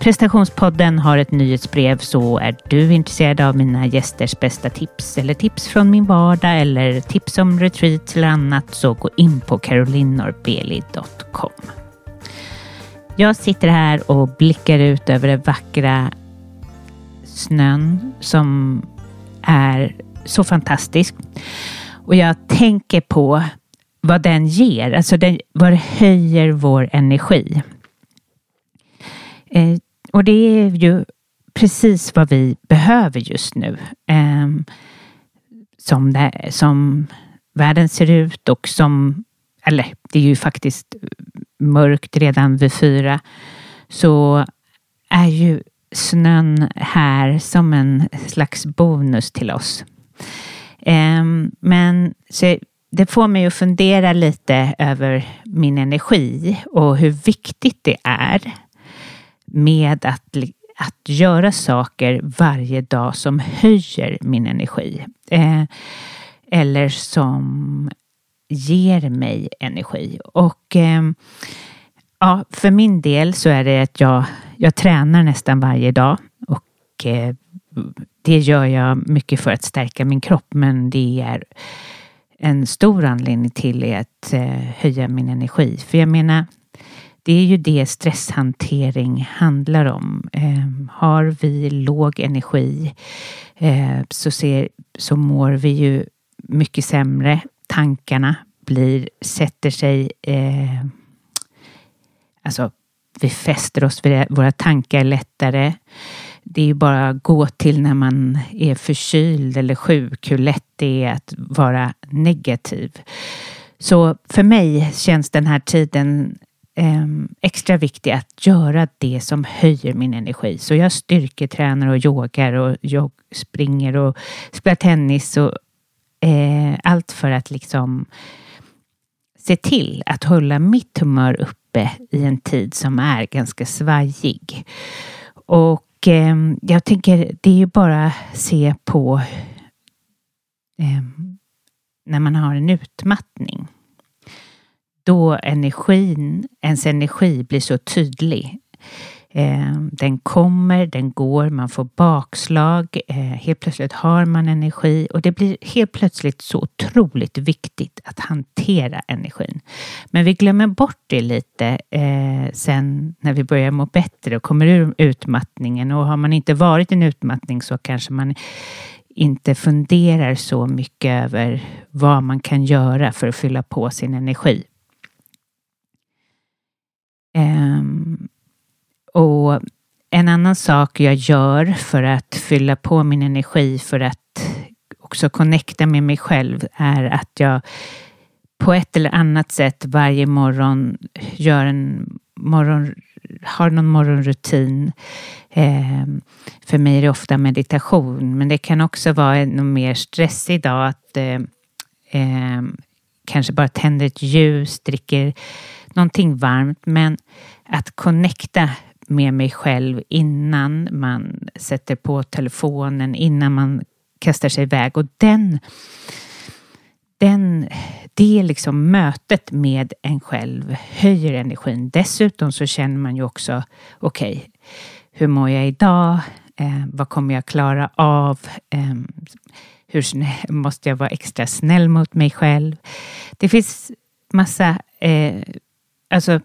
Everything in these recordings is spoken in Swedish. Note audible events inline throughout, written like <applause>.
Prestationspodden har ett nyhetsbrev så är du intresserad av mina gästers bästa tips eller tips från min vardag eller tips om retreat eller annat så gå in på carolinnorbeli.com. Jag sitter här och blickar ut över det vackra snön som är så fantastisk. Och jag tänker på vad den ger, alltså den, vad det höjer vår energi. Eh, och det är ju precis vad vi behöver just nu. Eh, som, det, som världen ser ut och som, eller det är ju faktiskt mörkt redan vid fyra, så är ju snön här som en slags bonus till oss. Eh, men så det får mig att fundera lite över min energi och hur viktigt det är med att, att göra saker varje dag som höjer min energi. Eh, eller som ger mig energi. Och eh, ja, för min del så är det att jag, jag tränar nästan varje dag. Och eh, det gör jag mycket för att stärka min kropp, men det är en stor anledning till att eh, höja min energi. För jag menar, det är ju det stresshantering handlar om. Eh, har vi låg energi eh, så, ser, så mår vi ju mycket sämre. Tankarna blir, sätter sig, eh, alltså vi fäster oss vid det. Våra tankar lättare. Det är ju bara att gå till när man är förkyld eller sjuk hur lätt det är att vara negativ. Så för mig känns den här tiden eh, extra viktig att göra det som höjer min energi. Så jag styrketränar och yogar och jag springer och spelar tennis och eh, allt för att liksom se till att hålla mitt humör uppe i en tid som är ganska svajig. Och eh, jag tänker, det är ju bara se på eh, när man har en utmattning då energin, ens energi blir så tydlig. Eh, den kommer, den går, man får bakslag. Eh, helt plötsligt har man energi och det blir helt plötsligt så otroligt viktigt att hantera energin. Men vi glömmer bort det lite eh, sen när vi börjar må bättre och kommer ur utmattningen. Och har man inte varit i en utmattning så kanske man inte funderar så mycket över vad man kan göra för att fylla på sin energi. Um, och en annan sak jag gör för att fylla på min energi för att också connecta med mig själv är att jag på ett eller annat sätt varje morgon gör en morgon, har någon morgonrutin. Eh, för mig är det ofta meditation, men det kan också vara en mer stressig dag att eh, eh, kanske bara tänder ett ljus, dricker någonting varmt, men att connecta med mig själv innan man sätter på telefonen, innan man kastar sig iväg. Och den, den, det liksom mötet med en själv höjer energin. Dessutom så känner man ju också, okej, okay, hur mår jag idag? Eh, vad kommer jag klara av? Eh, hur måste jag vara extra snäll mot mig själv? Det finns massa eh, alltså,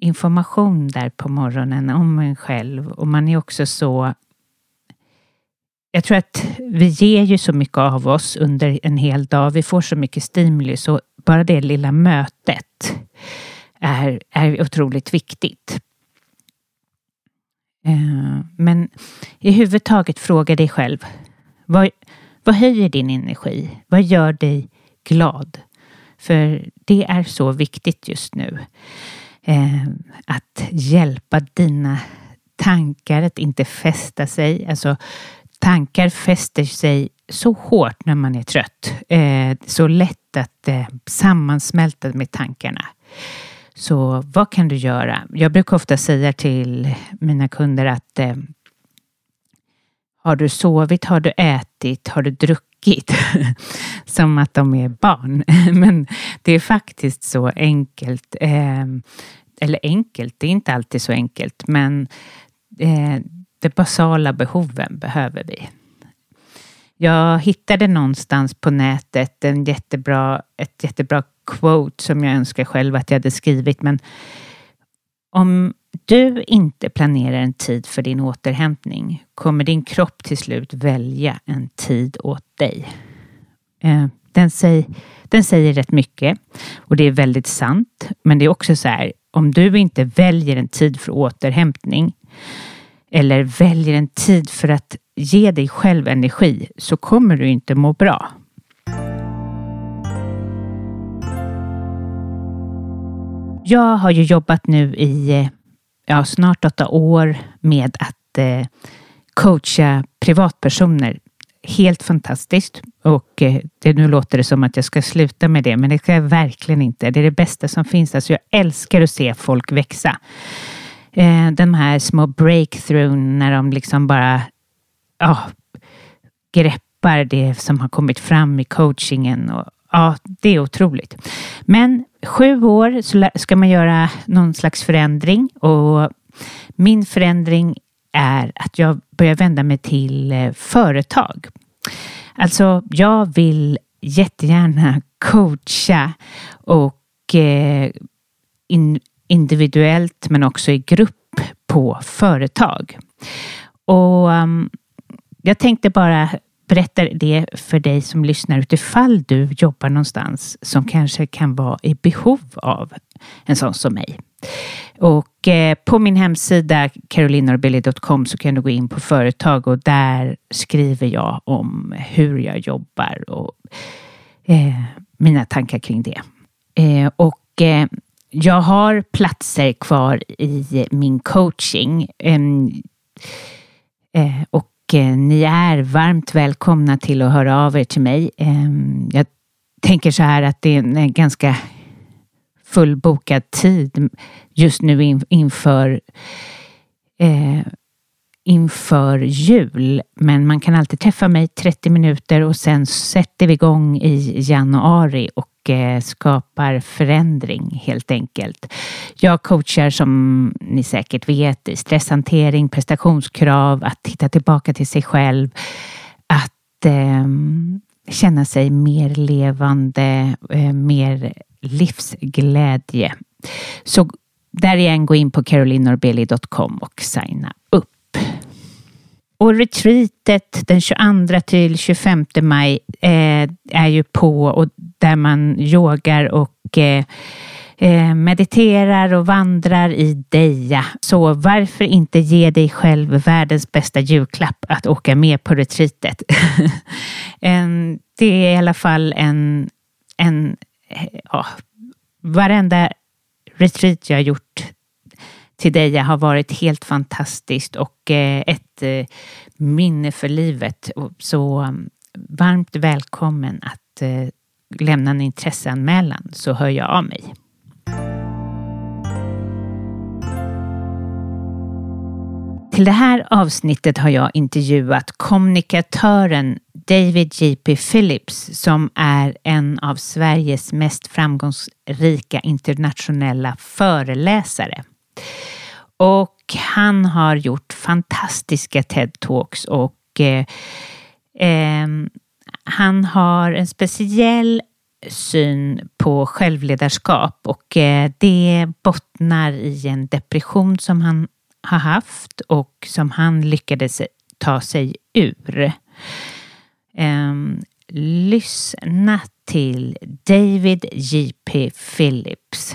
information där på morgonen om en själv och man är också så jag tror att vi ger ju så mycket av oss under en hel dag. Vi får så mycket stimuli så bara det lilla mötet är, är otroligt viktigt. Eh, men i huvud taget fråga dig själv. Vad, vad höjer din energi? Vad gör dig glad? För det är så viktigt just nu. Eh, att hjälpa dina tankar att inte fästa sig. Alltså tankar fäster sig så hårt när man är trött. Eh, så lätt att eh, sammansmälta med tankarna. Så vad kan du göra? Jag brukar ofta säga till mina kunder att eh, har du sovit, har du ätit, har du druckit? <laughs> Som att de är barn. <laughs> Men det är faktiskt så enkelt. Ehm, eller enkelt, det är inte alltid så enkelt, men eh, de basala behoven behöver vi. Jag hittade någonstans på nätet en jättebra, ett jättebra quote som jag önskar själv att jag hade skrivit, men om du inte planerar en tid för din återhämtning kommer din kropp till slut välja en tid åt dig. Eh, den, säger, den säger rätt mycket och det är väldigt sant. Men det är också så här, om du inte väljer en tid för återhämtning eller väljer en tid för att ge dig själv energi så kommer du inte må bra. Jag har ju jobbat nu i eh, ja, snart åtta år med att eh, coacha privatpersoner. Helt fantastiskt. Och eh, det, nu låter det som att jag ska sluta med det, men det ska jag verkligen inte. Det är det bästa som finns. Alltså, jag älskar att se folk växa. Eh, de här små breakthrough när de liksom bara ja, greppar det som har kommit fram i coachingen. Och, ja, det är otroligt. Men sju år så ska man göra någon slags förändring och min förändring är att jag börjar vända mig till eh, företag. Alltså, jag vill jättegärna <laughs> coacha och eh, in, individuellt men också i grupp på företag. Och um, jag tänkte bara berättar det för dig som lyssnar utifall du jobbar någonstans som kanske kan vara i behov av en sån som mig. Och eh, på min hemsida carolinaorbilly.com så kan du gå in på företag och där skriver jag om hur jag jobbar och eh, mina tankar kring det. Eh, och eh, jag har platser kvar i min coaching. Ehm, eh, och Eh, ni är varmt välkomna till att höra av er till mig. Ehm, jag tänker så här att det är en eh, ganska fullbokad tid just nu inför eh, inför jul. Men man kan alltid träffa mig 30 minuter och sen sätter vi igång i januari och eh, skapar förändring helt enkelt. Jag coachar som ni säkert vet i stresshantering, prestationskrav, att hitta tillbaka till sig själv, att eh, känna sig mer levande, eh, mer livsglädje. Så där igen, gå in på carolinorbeli.com och signa upp. Och retreatet den 22 till 25 maj eh, är ju på och där man yogar och eh, eh, mediterar och vandrar i Deja. Så varför inte ge dig själv världens bästa julklapp att åka med på retreatet? <laughs> det är i alla fall en, en eh, ja, varenda retreat jag har gjort till dig har varit helt fantastiskt och eh, ett eh, minne för livet. Så mm, varmt välkommen att eh, lämna en intresseanmälan så hör jag av mig. Till det här avsnittet har jag intervjuat kommunikatören David J.P. Phillips som är en av Sveriges mest framgångsrika internationella föreläsare. Och han har gjort fantastiska TED-talks och eh, eh, han har en speciell syn på självledarskap och eh, det bottnar i en depression som han har haft och som han lyckades ta sig ur. Ehm, lyssna till David J.P. Phillips.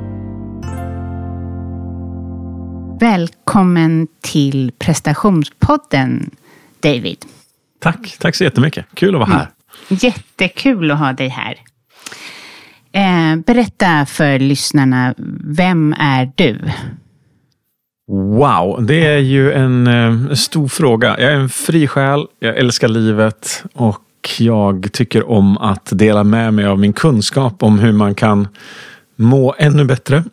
Välkommen till prestationspodden, David. Tack, tack så jättemycket. Kul att vara här. Jättekul att ha dig här. Eh, berätta för lyssnarna, vem är du? Wow, det är ju en eh, stor fråga. Jag är en fri själ, jag älskar livet och jag tycker om att dela med mig av min kunskap om hur man kan må ännu bättre,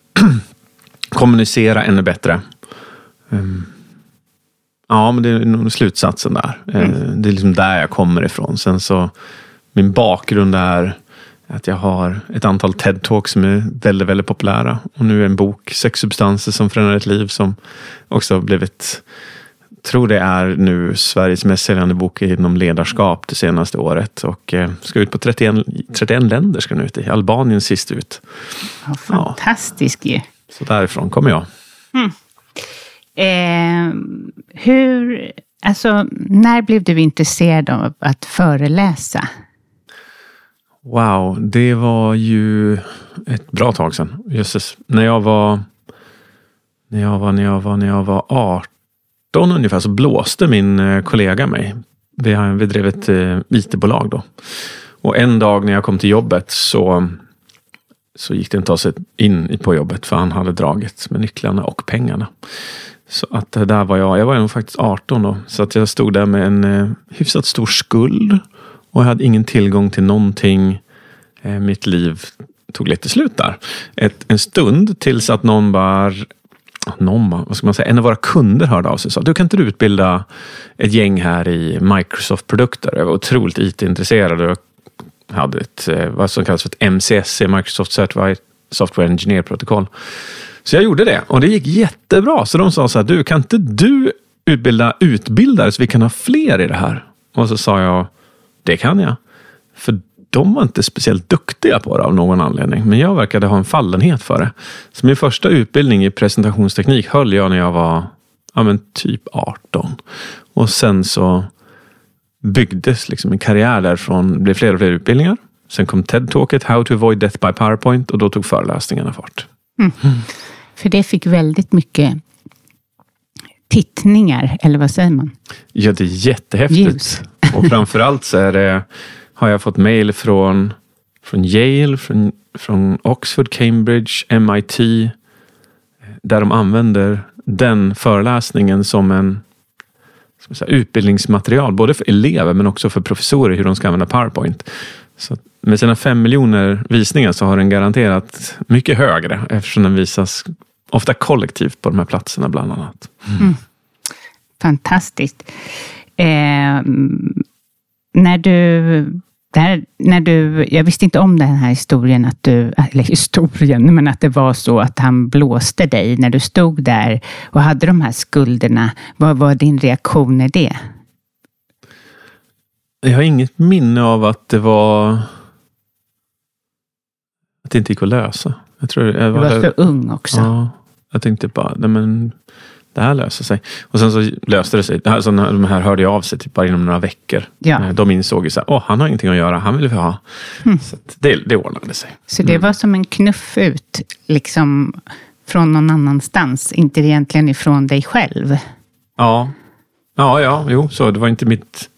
<clears throat> kommunicera ännu bättre. Um, ja, men det är nog slutsatsen där. Mm. Det är liksom där jag kommer ifrån. Sen så, min bakgrund är att jag har ett antal TED-talks som är väldigt, väldigt populära. Och nu är en bok, Sex substanser som förändrar ett liv, som också har blivit tror det är nu Sveriges mest säljande bok inom ledarskap det senaste året. Och eh, ska ut på 31, 31 länder. ska den ut i. Albanien sist ut. Ja, fantastisk ju. Ja. Så därifrån kommer jag. Mm. Eh, hur, alltså, när blev du intresserad av att föreläsa? Wow, det var ju ett bra tag sedan. Jösses. När jag var när jag var, när jag var, när jag var 18 ungefär så blåste min eh, kollega mig. Vi, vi drev ett eh, IT-bolag då. Och en dag när jag kom till jobbet så, så gick det inte att ta sig in på jobbet för han hade dragit med nycklarna och pengarna. Så att där var jag, jag var nog faktiskt 18 då. Så att jag stod där med en eh, hyfsat stor skuld. Och jag hade ingen tillgång till någonting. Eh, mitt liv tog lite slut där. Ett, en stund tills att någon bara någon, vad ska man säga, en av våra kunder hörde av sig och sa, du kan inte du utbilda ett gäng här i Microsoft-produkter? Jag var otroligt IT-intresserad och hade ett, eh, vad som kallas för ett MCSC, Microsoft Certified Software Engineer-protokoll. Så jag gjorde det och det gick jättebra. Så de sa så här, du kan inte du utbilda utbildare så vi kan ha fler i det här? Och så sa jag, det kan jag. För de var inte speciellt duktiga på det av någon anledning. Men jag verkade ha en fallenhet för det. Så min första utbildning i presentationsteknik höll jag när jag var ja, men typ 18. Och sen så byggdes liksom en karriär därifrån. Det blev fler och fler utbildningar. Sen kom TED-talket How to avoid death by PowerPoint och då tog föreläsningarna fart. Mm. För det fick väldigt mycket tittningar, eller vad säger man? Ja, det är jättehäftigt. Ljus. <laughs> Och framförallt så är det, har jag fått mejl från, från Yale, från, från Oxford, Cambridge, MIT, där de använder den föreläsningen som en säga, utbildningsmaterial, både för elever men också för professorer hur de ska använda PowerPoint. Så med sina fem miljoner visningar så har den garanterat mycket högre eftersom den visas ofta kollektivt på de här platserna bland annat. Mm. Mm. Fantastiskt. Eh, när du där, när du, jag visste inte om den här historien, att du, eller historien, men att det var så att han blåste dig när du stod där och hade de här skulderna. Vad var din reaktion i det? Jag har inget minne av att det var att det inte gick att lösa. Jag tror jag var, du var så ung också. Ja, jag tänkte bara, nej men det här löser sig. Och sen så löste det sig. Alltså, de här hörde av sig typ bara inom några veckor. Ja. Eh, de insåg ju så här, åh, han har ingenting att göra, han vill vi ha. Mm. Så det, det ordnade sig. Så det mm. var som en knuff ut, liksom från någon annanstans, inte egentligen ifrån dig själv? Ja, ja, ja, jo, så det var inte mitt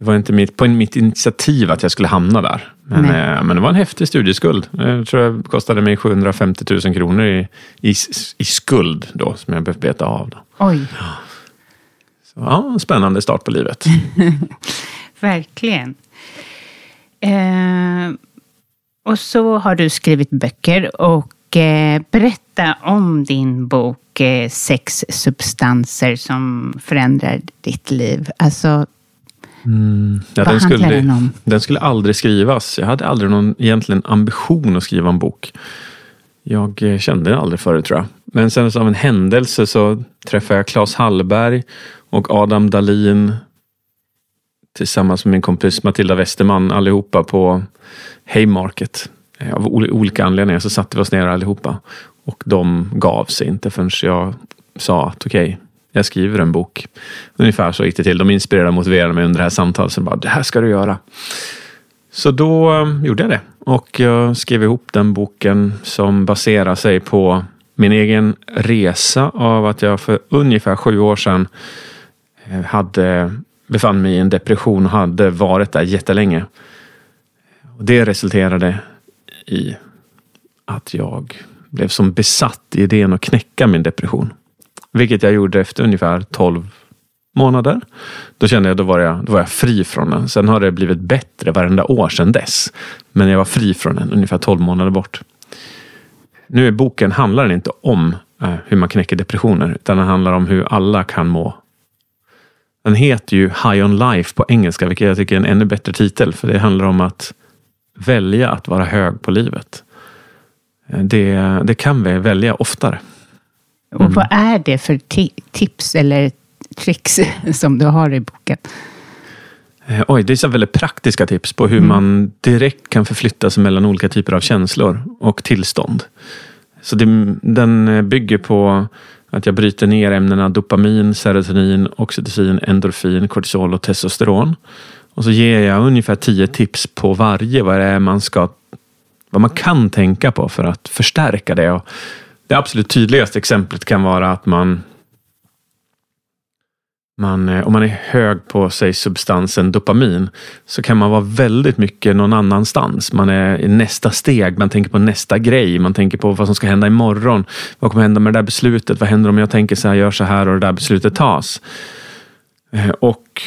det var inte mitt, på mitt initiativ att jag skulle hamna där. Men, eh, men det var en häftig studieskuld. Jag tror det kostade mig 750 000 kronor i, i, i skuld då, som jag behövde beta av. Då. Oj. Så, ja, spännande start på livet. <laughs> Verkligen. Eh, och så har du skrivit böcker och eh, berätta om din bok eh, Sex substanser som förändrar ditt liv. Alltså, Mm. Ja, Vad den skulle, den om? Den skulle aldrig skrivas. Jag hade aldrig någon egentligen ambition att skriva en bok. Jag eh, kände den aldrig förut tror jag. Men sen av en händelse så träffade jag Claes Hallberg och Adam Dalin tillsammans med min kompis Matilda Westerman allihopa på Haymarket. Eh, av olika anledningar så satte vi oss ner allihopa. Och de gav sig inte förrän jag sa att okej, okay, jag skriver en bok. Ungefär så gick det till. De inspirerade och motiverade mig under det här samtalet. Så bara, det här ska du göra. Så då eh, gjorde jag det. Och jag skrev ihop den boken som baserar sig på min egen resa av att jag för ungefär sju år sedan eh, hade, befann mig i en depression och hade varit där jättelänge. Och det resulterade i att jag blev som besatt i idén att knäcka min depression. Vilket jag gjorde efter ungefär 12 månader. Då kände jag, då var jag, då var jag fri från den. Sen har det blivit bättre varenda år sedan dess. Men jag var fri från den ungefär 12 månader bort. Nu i boken, handlar den inte om eh, hur man knäcker depressioner, utan den handlar om hur alla kan må. Den heter ju High on Life på engelska, vilket jag tycker är en ännu bättre titel. För det handlar om att välja att vara hög på livet. Eh, det, det kan vi välja oftare. Och mm. vad är det för tips eller tricks <laughs> som du har i boken? Eh, oj, det är så väldigt praktiska tips på hur mm. man direkt kan förflytta sig mellan olika typer av känslor och tillstånd. Så det, den bygger på att jag bryter ner ämnena dopamin, serotonin, oxytocin, endorfin, kortisol och testosteron. Och så ger jag ungefär tio tips på varje vad det är man ska vad man kan tänka på för att förstärka det. Och det absolut tydligaste exemplet kan vara att man man, eh, om man är hög på sig substansen dopamin så kan man vara väldigt mycket någon annanstans. Man är i nästa steg, man tänker på nästa grej, man tänker på vad som ska hända imorgon. Vad kommer hända med det där beslutet? Vad händer om jag tänker så här, gör så här och det där beslutet tas? Eh, och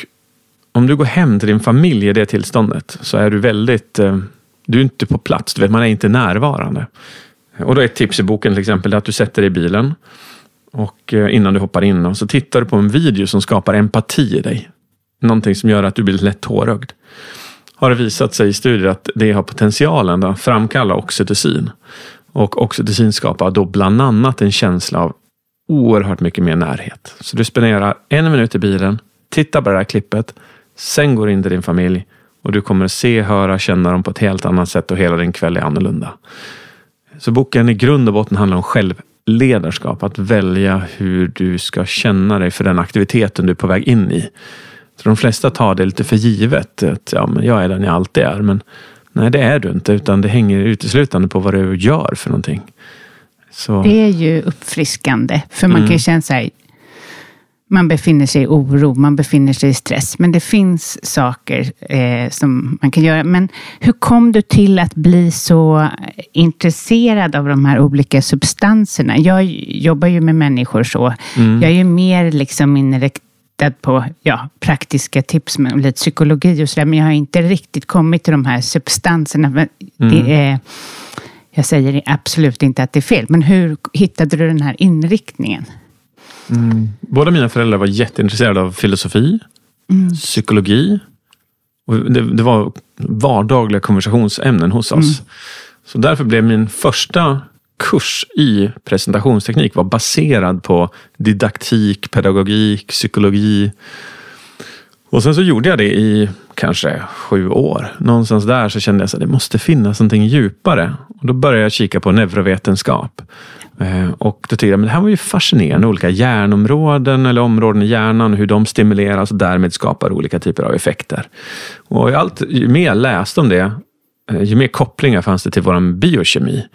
om du går hem till din familj i det tillståndet så är du väldigt, eh, du är inte på plats, du vet, man är inte närvarande. Och då är ett tips i boken till exempel att du sätter dig i bilen och eh, innan du hoppar in och så tittar du på en video som skapar empati i dig. Någonting som gör att du blir lätt tårögd. Har det visat sig i studier att det har potentialen att framkalla oxytocin. Och oxytocin skapar då bland annat en känsla av oerhört mycket mer närhet. Så du spenderar en minut i bilen, tittar på det här klippet, sen går du in till din familj och du kommer se, höra, känna dem på ett helt annat sätt och hela din kväll är annorlunda. Så boken i grund och botten handlar om självledarskap. Att välja hur du ska känna dig för den aktiviteten du är på väg in i. Så de flesta tar det lite för givet. Att ja, men jag är den jag alltid är. Men nej, det är du inte. Utan det hänger uteslutande på vad du gör för någonting. Så. Det är ju uppfriskande. För man mm. kan ju känna så här, man befinner sig i oro, man befinner sig i stress. Men det finns saker eh, som man kan göra. Men hur kom du till att bli så intresserad av de här olika substanserna? Jag jobbar ju med människor så. Mm. Jag är ju mer liksom inriktad på ja, praktiska tips med lite psykologi och sådär. Men jag har inte riktigt kommit till de här substanserna. Mm. Det är, jag säger absolut inte att det är fel, men hur hittade du den här inriktningen? Mm. Båda mina föräldrar var jätteintresserade av filosofi, mm. psykologi Och det, det var vardagliga konversationsämnen hos oss. Så därför blev min första kurs i presentationsteknik var baserad på didaktik, pedagogik, psykologi. Och sen så gjorde jag det i kanske sju år. Någonstans där så kände jag att det måste finnas någonting djupare. Och då började jag kika på neurovetenskap. Eh, och då tyckte jag att det här var ju fascinerande. Olika hjärnområden eller områden i hjärnan, hur de stimuleras och därmed skapar olika typer av effekter. Och allt, ju mer jag läste om det, eh, ju mer kopplingar fanns det till vår biokemi.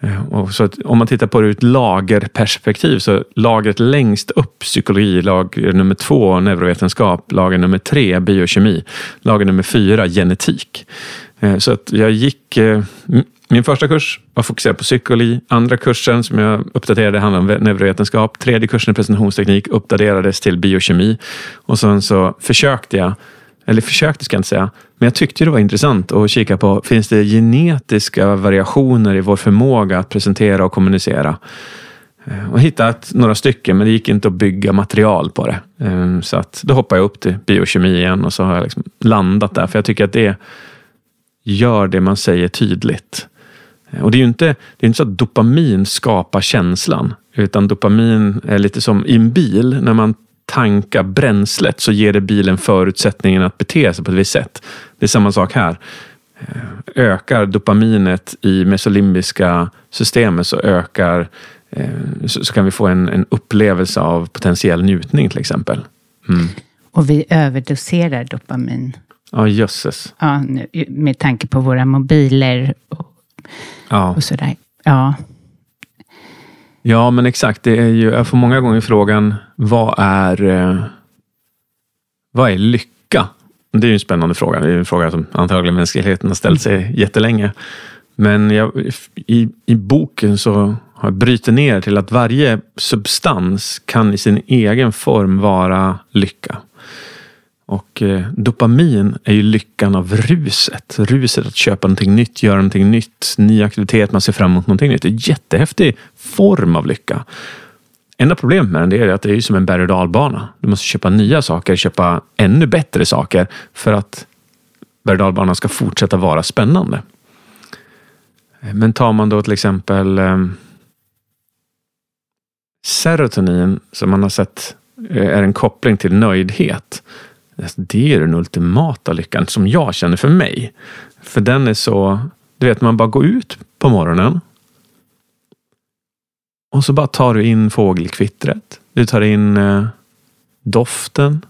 Eh, och så att om man tittar på det ur ett lagerperspektiv så lagret längst upp psykologi, lager nummer två neurovetenskap, lager nummer tre biokemi, lager nummer fyra genetik. Eh, så att jag gick, eh, min första kurs var fokuserad på psykologi, andra kursen som jag uppdaterade handlade om neurovetenskap, tredje kursen i presentationsteknik uppdaterades till biokemi. Och sen så försökte jag eller försökte ska jag inte säga, men jag tyckte det var intressant att kika på, finns det genetiska variationer i vår förmåga att presentera och kommunicera? Eh, och hittat några stycken, men det gick inte att bygga material på det. Ehm, så att då hoppade jag upp till biokemi igen och så har jag liksom landat där, för jag tycker att det gör det man säger tydligt. Eh, och det är ju inte, det är inte så att dopamin skapar känslan, utan dopamin är lite som i en bil, när man tankar bränslet så ger det bilen förutsättningen att bete sig på ett visst sätt. Det är samma sak här. Eh, Ökar dopaminet i mesolimbiska systemet så ökar eh, så kan vi få en, en upplevelse av potentiell njutning till exempel. Mm. Och vi överdoserar dopamin. Ja, jösses. Ja, nu, med tanke på våra mobiler och, Ja. och sådär. Ja, Ja, men exakt. Det är ju, jag får många gånger frågan, vad är, eh, vad är lycka? Det är ju en spännande fråga. Det är en fråga som antagligen mänskligheten har ställt sig jättelänge. Men jag, i, i boken så har jag brutit ner till att varje substans kan i sin egen form vara lycka. Och eh, dopamin är ju lyckan av ruset. Ruset att köpa någonting nytt, göra någonting nytt, ny aktivitet, man ser fram emot någonting nytt. Det är en jättehäftig form av lycka. Enda problemet med den är att det är som en berg och dalbana. Du måste köpa nya saker, köpa ännu bättre saker för att berg och dalbanan ska fortsätta vara spännande. Men tar man då till exempel eh, serotonin som man har sett eh, är en koppling till nöjdhet. Alltså, det är den ultimata lyckan som jag känner för mig. För den är så, du vet man bara går ut på morgonen och så bara tar du in fågelkvittret. Du tar in eh, doften,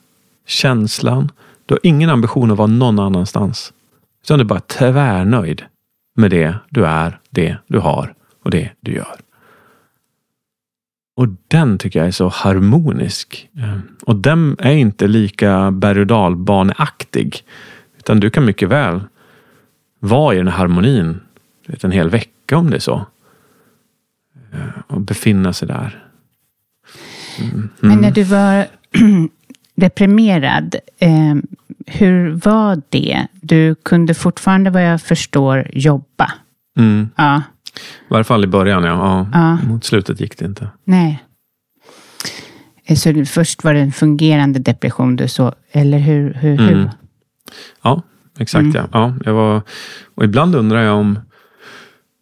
känslan. Du har ingen ambition att vara någon annanstans. Utan du är bara tvärnöjd med det du är, det du har och det du gör. Och den tycker jag är så harmonisk. Eh, Och den är inte lika berg och dalbaneaktig. Utan du kan mycket väl vara i den här harmonin vet, en hel vecka om det är så. Eh, Och befinna sig där. Mm. men när du var <clears throat> deprimerad, eh, hur var det? Du kunde fortfarande, vad jag förstår, jobba. Mm. Ja, I varje fall i början, ja. ja. Mot slutet gick det inte. nej. Eh, Så först var det en fungerande depression du så, eller hur? hur, hur? Mm. Ja, exakt. Mm. Ja. Ja, jag var, och ibland undrar jag om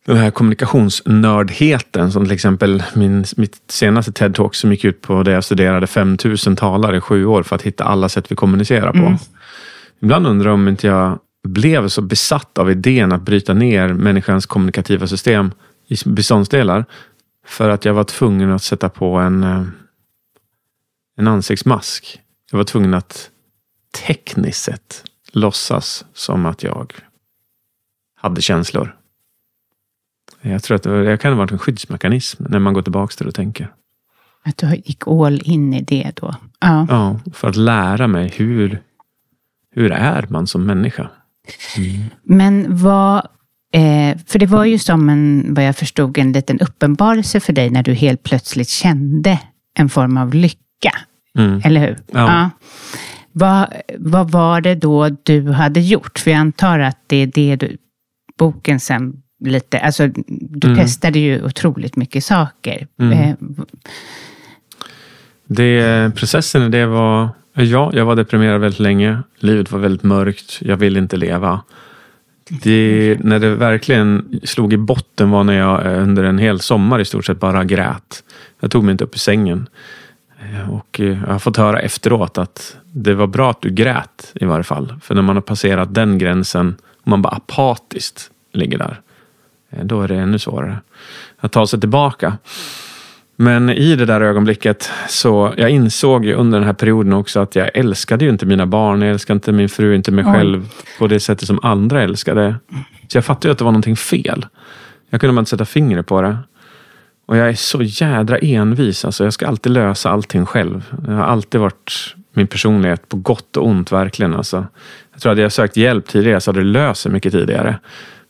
den här kommunikationsnördheten som till exempel min, mitt senaste TED-talk som gick ut på det jag studerade 5000 talare i sju år för att hitta alla sätt vi kommunicerar på. Mm. Ibland undrar jag om inte jag blev så besatt av idén att bryta ner människans kommunikativa system i beståndsdelar för att jag var tvungen att sätta på en, eh, en ansiktsmask. Jag var tvungen att tekniskt sett låtsas som att jag hade känslor. Jag tror att det, kan ha varit en skyddsmekanism när man går tillbaka till det och tänker. Att du gick all in i det då? Ja. Ja, för att lära mig hur, hur är man som människa? Men vad... Eh, för det var ju som en, vad jag förstod, en liten uppenbarelse för dig när du helt plötsligt kände en form av lycka. Mm. Eller hur? Ja. Vad, vad var det då du hade gjort? För jag antar att det är det du, boken sen lite, alltså du Mm. testade ju otroligt mycket saker. Mm. Eh, Det, processen det var Ja, jag var deprimerad väldigt länge. Livet var väldigt mörkt. Jag ville inte leva. Det, när det verkligen slog i botten var när jag eh, under en hel sommar i stort sett bara grät. Jag tog mig inte upp i sängen. Eh, och eh, jag har fått höra efteråt att det var bra att du grät i varje fall. För när man har passerat den gränsen och man bara apatiskt ligger där. Då är det ännu svårare att ta sig tillbaka. Men i det där ögonblicket så jag insåg ju under den här perioden också att jag älskade ju inte mina barn. Jag älskade inte min fru, inte mig Oj. själv på det sättet som andra älskade. Så jag fattade ju att det var någonting fel. Jag kunde bara inte sätta fingret på det. Och jag är så jädra envis. Alltså jag ska alltid lösa allting själv. Det har alltid varit min personlighet på gott och ont verkligen. Alltså. Jag tror att jag sökt hjälp tidigare så hade det löst sig mycket tidigare.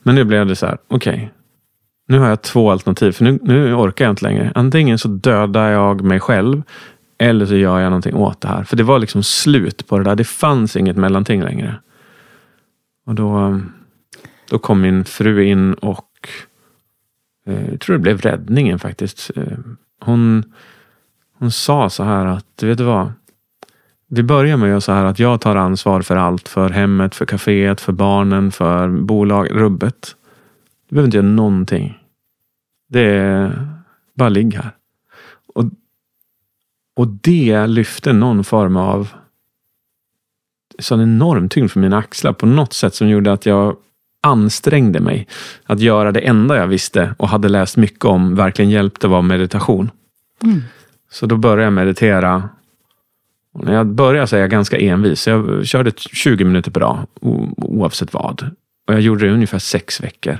Men nu blev det så här, okej, okay, nu har jag två alternativ, för nu, nu orkar jag inte längre. Antingen så dödar jag mig själv eller så gör jag någonting åt det här. För det var liksom slut på det där. Det fanns inget mellanting längre. Och då, då kom min fru in och eh, jag tror det blev räddningen faktiskt. Eh, hon, hon sa så här att, vet du vad? Vi börjar med att göra så här att jag tar ansvar för allt. För hemmet, för kaféet, för barnen, för bolag, rubbet. Du behöver inte göra någonting. Det är bara ligg här. Och, och det lyfte någon form av sån enorm tyngd för mina axlar på något sätt som gjorde att jag ansträngde mig att göra det enda jag visste och hade läst mycket om verkligen hjälpte var meditation. Mm. Så då började jag meditera. Och när jag började så är jag ganska envis. Jag körde 20 minuter per dag oavsett vad. Och jag gjorde det i ungefär sex veckor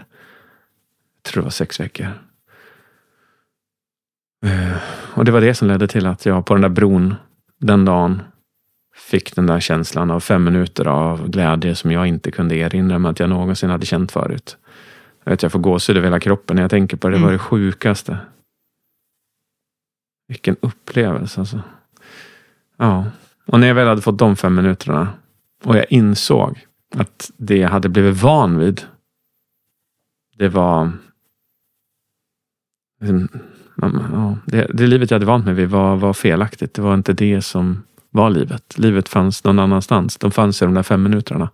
tror det var sex veckor. Eh, och det var det som ledde till att jag på den där bron den dagen fick den där känslan av fem minuter av glädje som jag inte kunde erinra mig att jag någonsin hade känt förut. Jag, vet, jag får gåshud över hela kroppen när jag tänker på det. Det var det sjukaste. Vilken upplevelse alltså. Ja, och när jag väl hade fått de fem minuterna och jag insåg att det jag hade blivit van vid, det var Liksom, ja, det, det livet jag hade vant mig vid var, var felaktigt. Det var inte det som var livet. Livet fanns någon annanstans. De fanns i de där fem minuterna.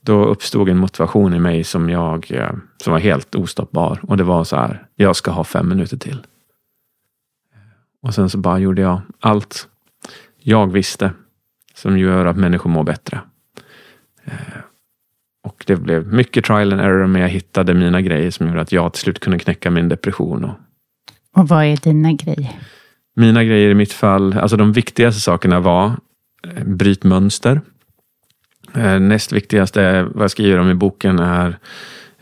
Då uppstod en motivation i mig som jag eh, som var helt ostoppbar. Och det var så här, jag ska ha fem minuter till. Och sen så bara gjorde jag allt jag visste som gör att människor mår bättre. Eh, och det blev mycket trial and error, men jag hittade mina grejer som gjorde att jag till slut kunde knäcka min depression och och vad är dina grejer? Mina grejer i mitt fall, alltså de viktigaste sakerna var eh, bryt mönster. Eh, näst viktigaste, vad jag skriver om i boken, är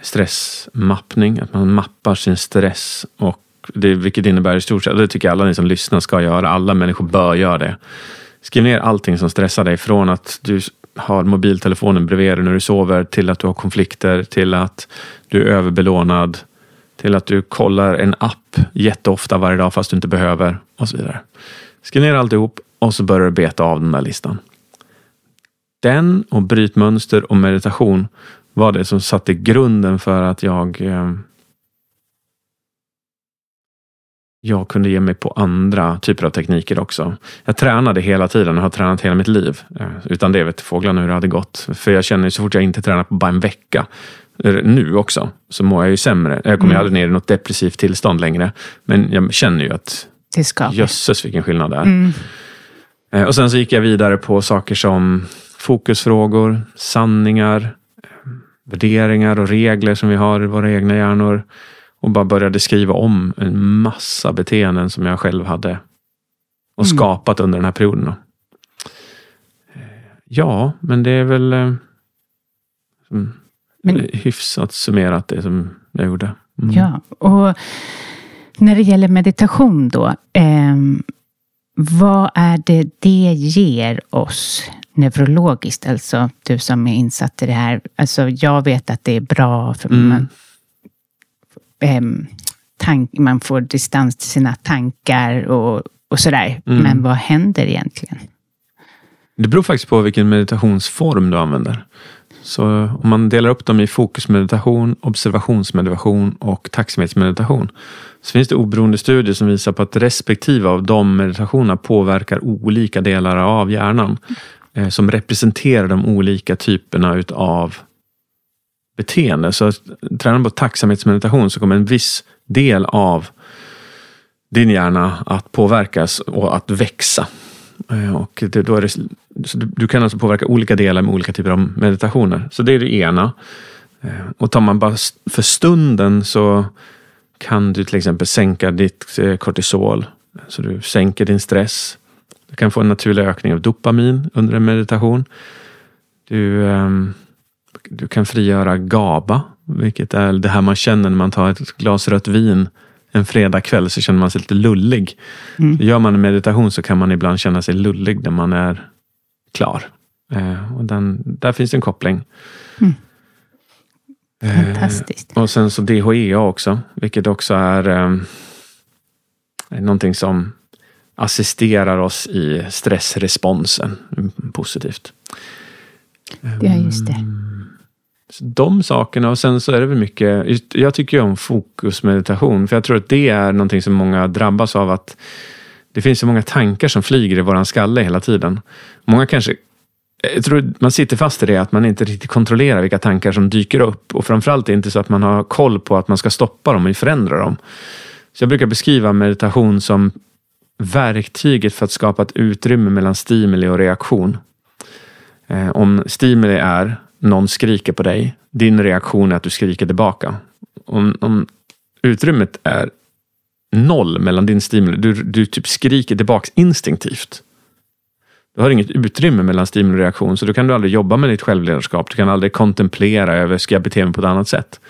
stressmappning. Att man mappar sin stress. Och det, vilket innebär i stort sett, och det tycker jag alla ni som lyssnar ska göra, alla människor bör göra det. Skriv ner allting som stressar dig, från att du har mobiltelefonen bredvid dig när du sover, till att du har konflikter, till att du är överbelånad, till att du kollar en app jätteofta varje dag fast du inte behöver och så vidare. Skriv ner alltihop och så börjar du beta av den där listan. Den och brytmönster och meditation var det som satte grunden för att jag eh, jag kunde ge mig på andra typer av tekniker också. Jag tränade hela tiden och har tränat hela mitt liv. Eh, utan det vet fåglarna hur det hade gått. För jag känner så fort jag inte tränar på bara en vecka nu också, så mår jag ju sämre. Jag kommer mm. aldrig ner i något depressivt tillstånd längre. Men jag känner ju att jösses vilken skillnad det är. Mm. Eh, och sen så gick jag vidare på saker som fokusfrågor, sanningar, värderingar och regler som vi har i våra egna hjärnor. Och bara började skriva om en massa beteenden som jag själv hade och mm. skapat under den här perioden. Eh, ja, men det är väl eh, men, eh, hyfsat summerat det som jag gjorde. Mm. Ja, och när det gäller meditation då. Eh, vad är det det ger oss neurologiskt? Alltså du som är insatt i det här. Alltså jag vet att det är bra för mm. man, eh, tank, man får distans till sina tankar och, och sådär. Mm. Men vad händer egentligen? Det beror faktiskt på vilken meditationsform du använder. Så om man delar upp dem i fokusmeditation, observationsmeditation och tacksamhetsmeditation så finns det oberoende studier som visar på att respektive av de meditationerna påverkar olika delar av hjärnan eh, som representerar de olika typerna utav beteende. Så tränar man på tacksamhetsmeditation så kommer en viss del av din hjärna att påverkas och att växa. Eh, och det, då är det, så du, du, kan alltså påverka olika delar med olika typer av meditationer. Så det är det ena. Eh, och tar man bara för stunden så kan du till exempel sänka ditt eh, kortisol. Så du sänker din stress. Du kan få en naturlig ökning av dopamin under en meditation. Du, um, du kan frigöra GABA, vilket är det här man känner när man tar ett glas rött vin en fredagkväll så känner man sig lite lullig. Mm. Gör man en meditation så kan man ibland känna sig lullig när man är klar. Eh, och den, där finns en koppling. Mm. Eh, Fantastiskt. Eh, och sen så DHEA också, vilket också är eh, någonting som assisterar oss i stressresponsen positivt. Ja, just det. Mm. De sakerna och sen så är det väl mycket, jag tycker ju om fokusmeditation för jag tror att det är någonting som många drabbas av att det finns så många tankar som flyger i våran skalle hela tiden. Många kanske jag tror man sitter fast i det, att man inte riktigt kontrollerar vilka tankar som dyker upp. Och framförallt är det inte så att man har koll på att man ska stoppa dem och förändra dem. Så jag brukar beskriva meditation som verktyget för att skapa ett utrymme mellan stimuli och reaktion. Eh, om stimuli är någon skriker på dig, din reaktion är att du skriker tillbaka. Om, om utrymmet är noll mellan din stimuli, du, du typ skriker tillbaks instinktivt. Du har inget utrymme mellan stimuli och reaktion, så då kan du aldrig jobba med ditt självledarskap. Du kan aldrig kontemplera över, ska jag bete mig på ett annat sätt?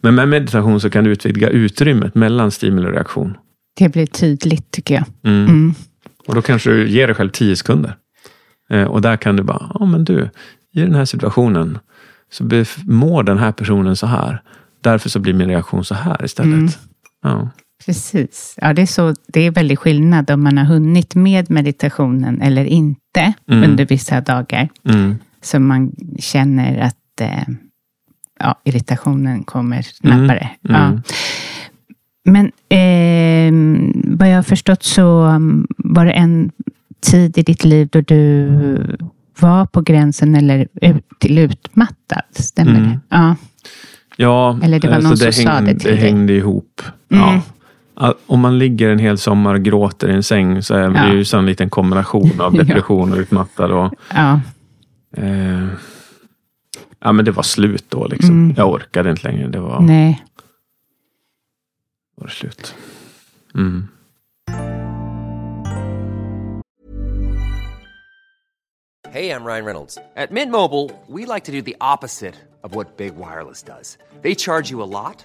Men med meditation så kan du utvidga utrymmet mellan stimuli och reaktion. Det blir tydligt tycker jag. Mm. Mm. Och då kanske du ger dig själv tio sekunder. Eh, och där kan du bara, ja men du, i den här situationen så mår den här personen så här. Därför så blir min reaktion så här istället. Mm. Ja. Precis. Ja, det, är så, det är väldigt skillnad om man har hunnit med meditationen eller inte mm. under vissa dagar. Mm. Så man känner att eh, ja, irritationen kommer snabbare. Mm. Ja. Mm. Men eh, vad jag har förstått så um, var det en tid i ditt liv då du var på gränsen eller till utmattad. Stämmer mm. det? Ja. ja. Eller det var någon alltså som hängde, sa det till Det hängde ihop. Mm. Ja. Om man ligger en hel sommar och gråter i en säng så är det ja. ju sannolikt en kombination av <laughs> depression och utmattad. Och, ja. Eh, ja, men det var slut då. Liksom. Mm. Jag orkade inte längre. Det var, Nej. Det var slut. Mm. Hey, I'm Ryan Reynolds. At Mint Mobile, we like to do the opposite of what Big Wireless does. They charge you a lot,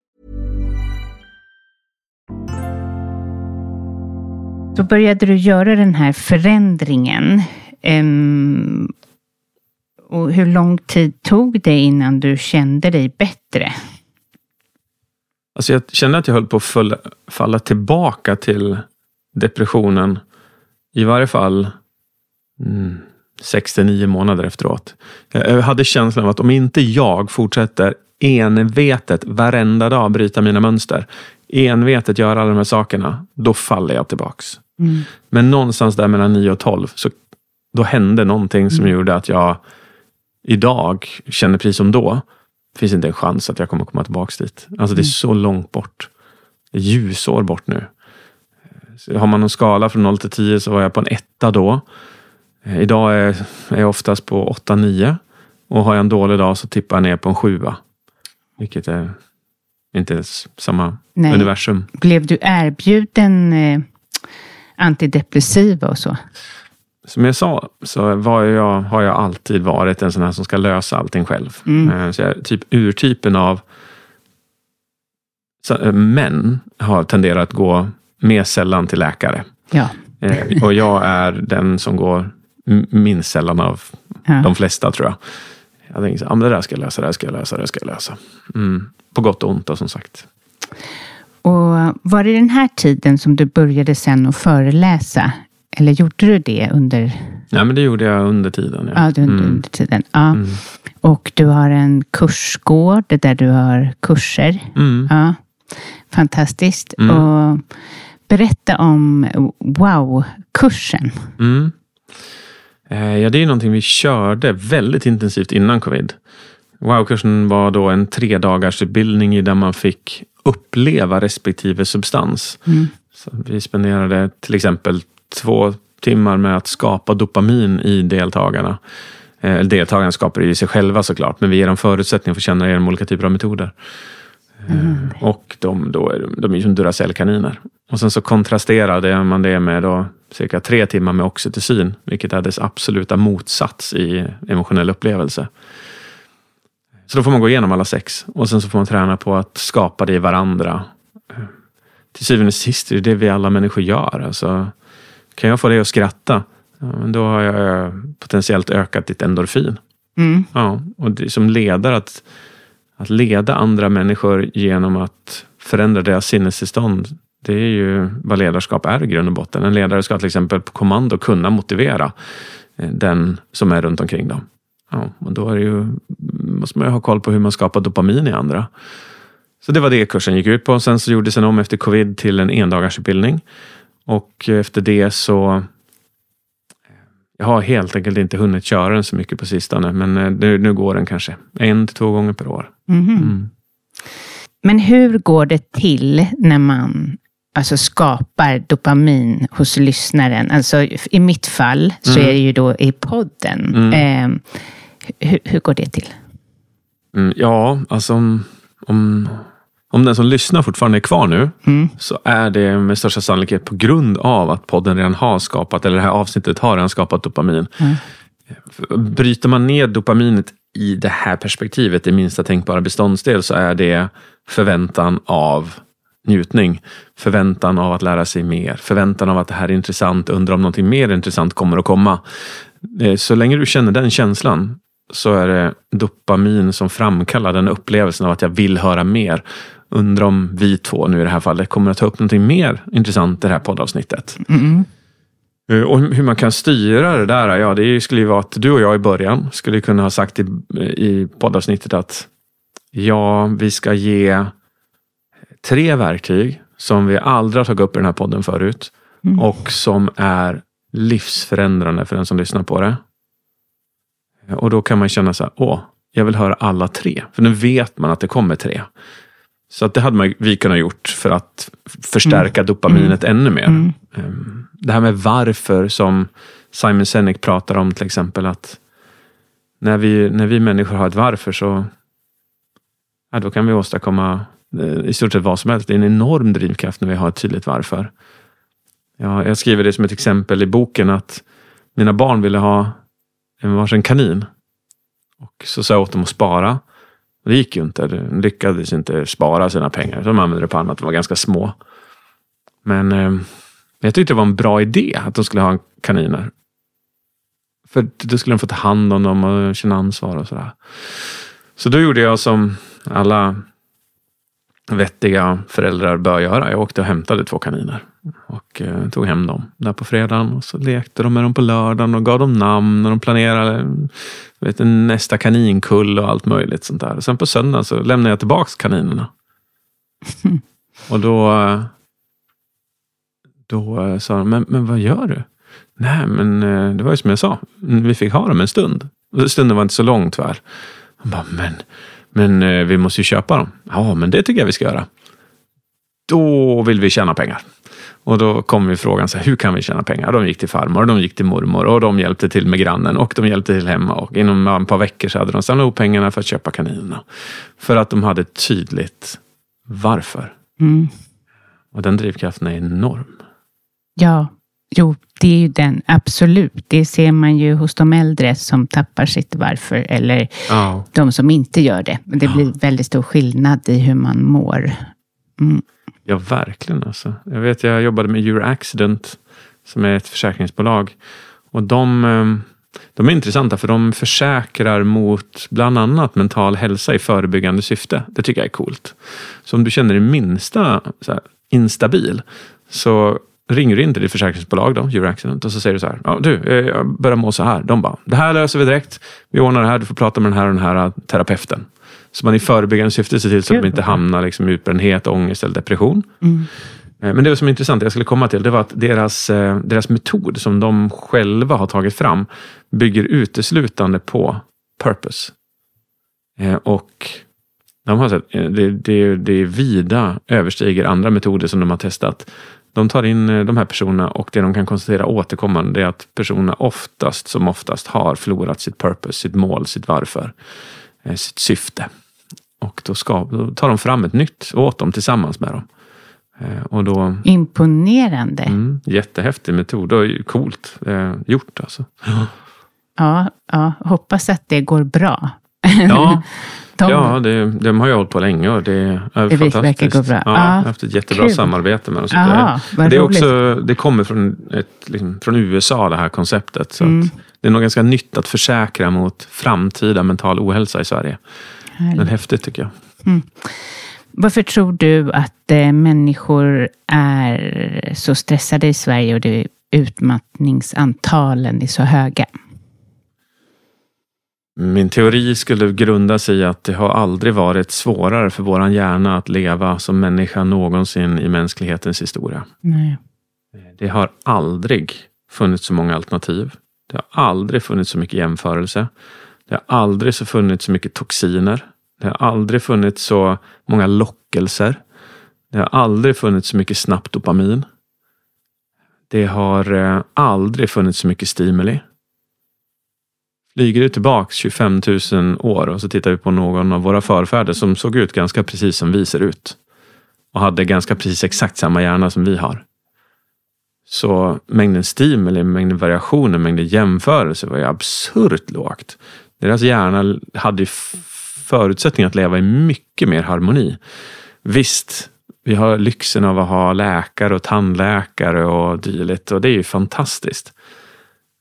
Då började du göra den här förändringen. Um, och hur lång tid tog det innan du kände dig bättre? Alltså jag kände att jag höll på att falla, tillbaka till depressionen. I varje fall mm, 69 månader efteråt. Jag hade känslan av att om inte jag fortsätter envetet varenda dag bryta mina mönster, envetet göra alla de här sakerna, då faller jag tillbaks. Mm. Men någonstans där mellan 9 och 12, så då hände någonting som gjorde att jag idag känner precis som då, finns inte en chans att jag kommer komma tillbaks dit. Alltså det är så långt bort. Det är ljusår bort nu. Så har man någon skala från 0 till 10 så var jag på en etta då. Eh, Idag är är jag oftast på 8-9 och har jag en dålig dag så tippar jag ner på en sjua. Vilket är inte ens samma Nej. universum. Blev du erbjuden eh, antidepressiva och så? Som jag sa så var jag, har jag alltid varit en sån här som ska lösa allting själv. Mm. Eh, Så jag, typ urtypen av så, eh, män har tenderat att gå mer sällan till läkare. Ja. Eh, Och jag är den som går minst sällan av ja. de flesta tror jag. Jag tänkte så, här, ah, men det där ska jag lösa, det där ska jag lösa, det där ska jag lösa. Mm. På gott och ont då, som sagt. Och var det den här tiden som du började sen att föreläsa? Eller gjorde du det under, Nej, men det gjorde jag under tiden. Ja. ja, under, Mm. under tiden? Ja. Mm. Och du har en kursgård där du har kurser. Mm. Ja. Fantastiskt. Mm. Och berätta om wow-kursen. Eh, Ja, det är någonting vi körde väldigt intensivt innan covid. Wow-kursen var då en tre dagars utbildning där man fick uppleva respektive substans. Mm. Så vi spenderade till exempel två timmar med att skapa dopamin i deltagarna. Eh, deltagarna skapar det i sig själva såklart, men vi ger dem förutsättningar för att känna genom olika typer av metoder. Eh, Och de, då är, de- är som Duracell-kaniner. Och sen så kontrasterade man det med då cirka tre timmar med oxytocin, vilket är dess absoluta motsats i emotionell upplevelse. Så då får man gå igenom alla sex och sen så får man träna på att skapa det i varandra. Eh, Till syvende och sist är det det vi alla människor gör. Alltså, kan jag få dig att skratta, ja, men då har jag potentiellt ökat ditt endorfin. Mm. Ja, och det, som ledare att, att leda andra människor genom att förändra deras sinnestillstånd. Det är ju vad ledarskap är i grund och botten. En ledare ska till exempel på kommando kunna motivera eh, den som är runt omkring dem. Ja, och då är det ju, måste man ju ha koll på hur man skapar dopamin i andra. Så det var det kursen gick ut på. Sen så gjordes den om efter covid till en endagarsutbildning. Och efter det så jag har helt enkelt inte hunnit köra den så mycket på sistone, men eh, nu, nu går den kanske en till två gånger per år. Mhm. Mm. Men hur går det till när man alltså, skapar dopamin hos lyssnaren? Alltså, I mitt fall så Mm. är det ju då i podden. Mm. Eh, hur, hur går det till? Mm, ja, alltså om, om, om den som lyssnar fortfarande är kvar nu, Mm. så är det med största sannolikhet på grund av att podden redan har skapat, eller det här avsnittet har redan skapat dopamin. Mm. Bryter man ner dopaminet i det här perspektivet, i minsta tänkbara beståndsdel, så är det förväntan av njutning. Förväntan av att lära sig mer. Förväntan av att det här är intressant. Undrar om någonting mer intressant kommer att komma. Eh, Så länge du känner den känslan så är det dopamin som framkallar den upplevelsen av att jag vill höra mer. Undrar om vi två nu i det här fallet kommer att ta upp någonting mer intressant i det här poddavsnittet. Mm. Och hur man kan styra det där, ja det skulle ju vara att du och jag i början skulle kunna ha sagt i, i poddavsnittet att ja, vi ska ge tre verktyg som vi aldrig har tagit upp i den här podden förut Mm. och som är livsförändrande för den som lyssnar på det. Och då kan man känna så här, åh, jag vill höra alla tre. För nu vet man att det kommer tre. Så att det hade man, vi kunnat gjort för att förstärka dopaminet ännu mer. Mm. Ehm, Det här med varför som Simon Sinek pratar om till exempel att när vi, när vi människor har ett varför så ja, då kan vi åstadkomma eh, i stort sett vad som helst. Det är en enorm drivkraft när vi har ett tydligt varför. Ja, jag skriver det som ett exempel i boken att mina barn ville ha en varsin kanin. Och så sa jag åt dem att spara. Det gick ju inte. De lyckades inte spara sina pengar. Så de använde det på annat. De var ganska små. Men eh, jag tyckte det var en bra idé att de skulle ha kaniner. För då skulle de få ta hand om dem och känna ansvar och sådär. Så då gjorde jag som alla vettiga föräldrar bör göra. Jag åkte och hämtade två kaniner och eh, tog hem dem där på fredagen. Och så lekte de med dem på lördagen och gav dem namn och de planerade vet, nästa kaninkull och allt möjligt sånt där. Och sen på söndagen så lämnade jag tillbaks kaninerna. Och då, då sa de, men, men vad gör du? Nej, men eh, det var ju som jag sa. Vi fick ha dem en stund. Stunden var inte så lång tyvärr. Han bara, men, men eh, vi måste ju köpa dem. Ja, men det tycker jag vi ska göra. Då vill vi tjäna pengar. Och då kom vi frågan, så här, hur kan vi tjäna pengar? De gick till farmor, de gick till mormor och de hjälpte till med grannen och de hjälpte till hemma. Och inom ett par veckor så hade de samlat ihop pengarna för att köpa kaninerna. För att de hade tydligt varför. Mm. Och den drivkraften är enorm. Ja, jo, det är ju den, absolut. Det ser man ju hos de äldre som tappar sitt varför, eller Ja. de som inte gör det. Det blir väldigt stor skillnad i hur man mår. Mm. Ja, verkligen. Alltså. Jag vet, jag jobbade med Euro Accident som är ett försäkringsbolag. Och de, ehm, de är intressanta för de försäkrar mot bland annat mental hälsa i förebyggande syfte. Det tycker jag är coolt. Så om du känner dig minsta så här, instabil så ringer du in till ditt försäkringsbolag, då, Euro Accident, och så säger du så här. Ja, du, eh, jag börjar må så här. De bara, det här löser vi direkt. Vi ordnar det här. Du får prata med den här och den här terapeuten. Så man i förebyggande syfte ser till så att de inte hamnar liksom, i utbrändhet, ångest eller depression. Mm. Eh, Men det som är intressant, jag skulle komma till, det var att deras, eh, deras metod som de själva har tagit fram bygger uteslutande på purpose. Eh, Och de har sett, det, det, det vida överstiger andra metoder som de har testat. De tar in de här personerna och det de kan konstatera återkommande är att personerna oftast som oftast har förlorat sitt purpose, sitt mål, sitt varför, sitt syfte. Och då, ska, då tar de fram ett nytt åt dem tillsammans med dem. Eh, Och då, Imponerande. mm, jättehäftig metod och coolt eh, gjort alltså. Ja, ja, hoppas att det går bra. Ja, <laughs> De, ja det, de har ju hållit på länge och det är Det fantastiskt. verkar gå bra. Ja, Ja, jag har haft ett jättebra kul. samarbete med dem. Så Ja, det, det, är roligt. också, det kommer från, ett, liksom, från USA det här konceptet. Så Mm. det är nog ganska nytt att försäkra mot framtida mental ohälsa i Sverige. Men Härligt. häftigt tycker jag. Varför tror du att eh, människor är så stressade i Sverige och det utmattningsantalen är så höga? Min teori skulle grunda sig i att det har aldrig varit svårare för våran hjärna att leva som människa någonsin i mänsklighetens historia. Nej. Det har aldrig funnits så många alternativ. Det har aldrig funnits så mycket jämförelse. Det har aldrig så funnits så mycket toxiner. Det har aldrig funnits så många lockelser. Det har aldrig funnits så mycket snabbt dopamin. Det har eh, aldrig funnits så mycket stimuli. Flyger du tillbaks 25 000 år och så tittar vi på någon av våra förfäder som såg ut ganska precis som vi ser ut. Och hade ganska precis exakt samma hjärna som vi har. Så mängden stimuli, mängden variationer, mängden jämförelser var ju absurt lågt. Deras hjärna hade ju förutsättningar att leva i mycket mer harmoni. Visst, vi har lyxen av att ha läkare och tandläkare och dylikt och det är ju fantastiskt.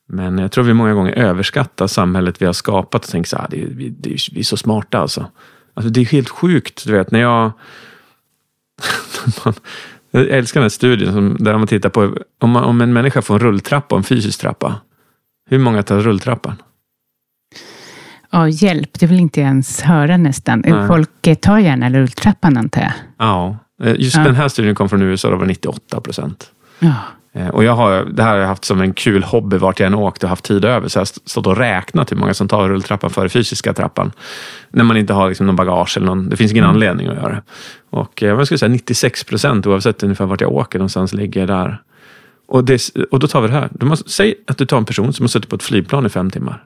Men jag tror vi många gånger överskattar samhället vi har skapat och tänker så här, ah, det är, vi, det är, vi är så smarta alltså. alltså. Det är helt sjukt, du vet, när jag <laughs> jag älskar den här studien där man tittar på om, man, om en människa får en rulltrappa och en fysisk trappa. Hur många tar rulltrappan? Ja, hjälp, det vill inte ens höra nästan. Nej. Folk tar gärna rulltrappan antar jag. Ja, eh, just Ja. den här studien kom från USA, det var 98 procent. Ja. Eh, Och jag har, det här har jag haft som en kul hobby vart jag än åkt och haft tid över. Så jag har stått och räknat hur många som tar rulltrappan före fysiska trappan. När man inte har liksom någon bagage eller någon, det finns ingen anledning att göra det. Och eh, jag skulle säga 96 procent oavsett ungefär vart jag åker någonstans ligger där. Och, det, och då tar vi det här. Du måste, säg att du tar en person som har suttit på ett flygplan i fem timmar.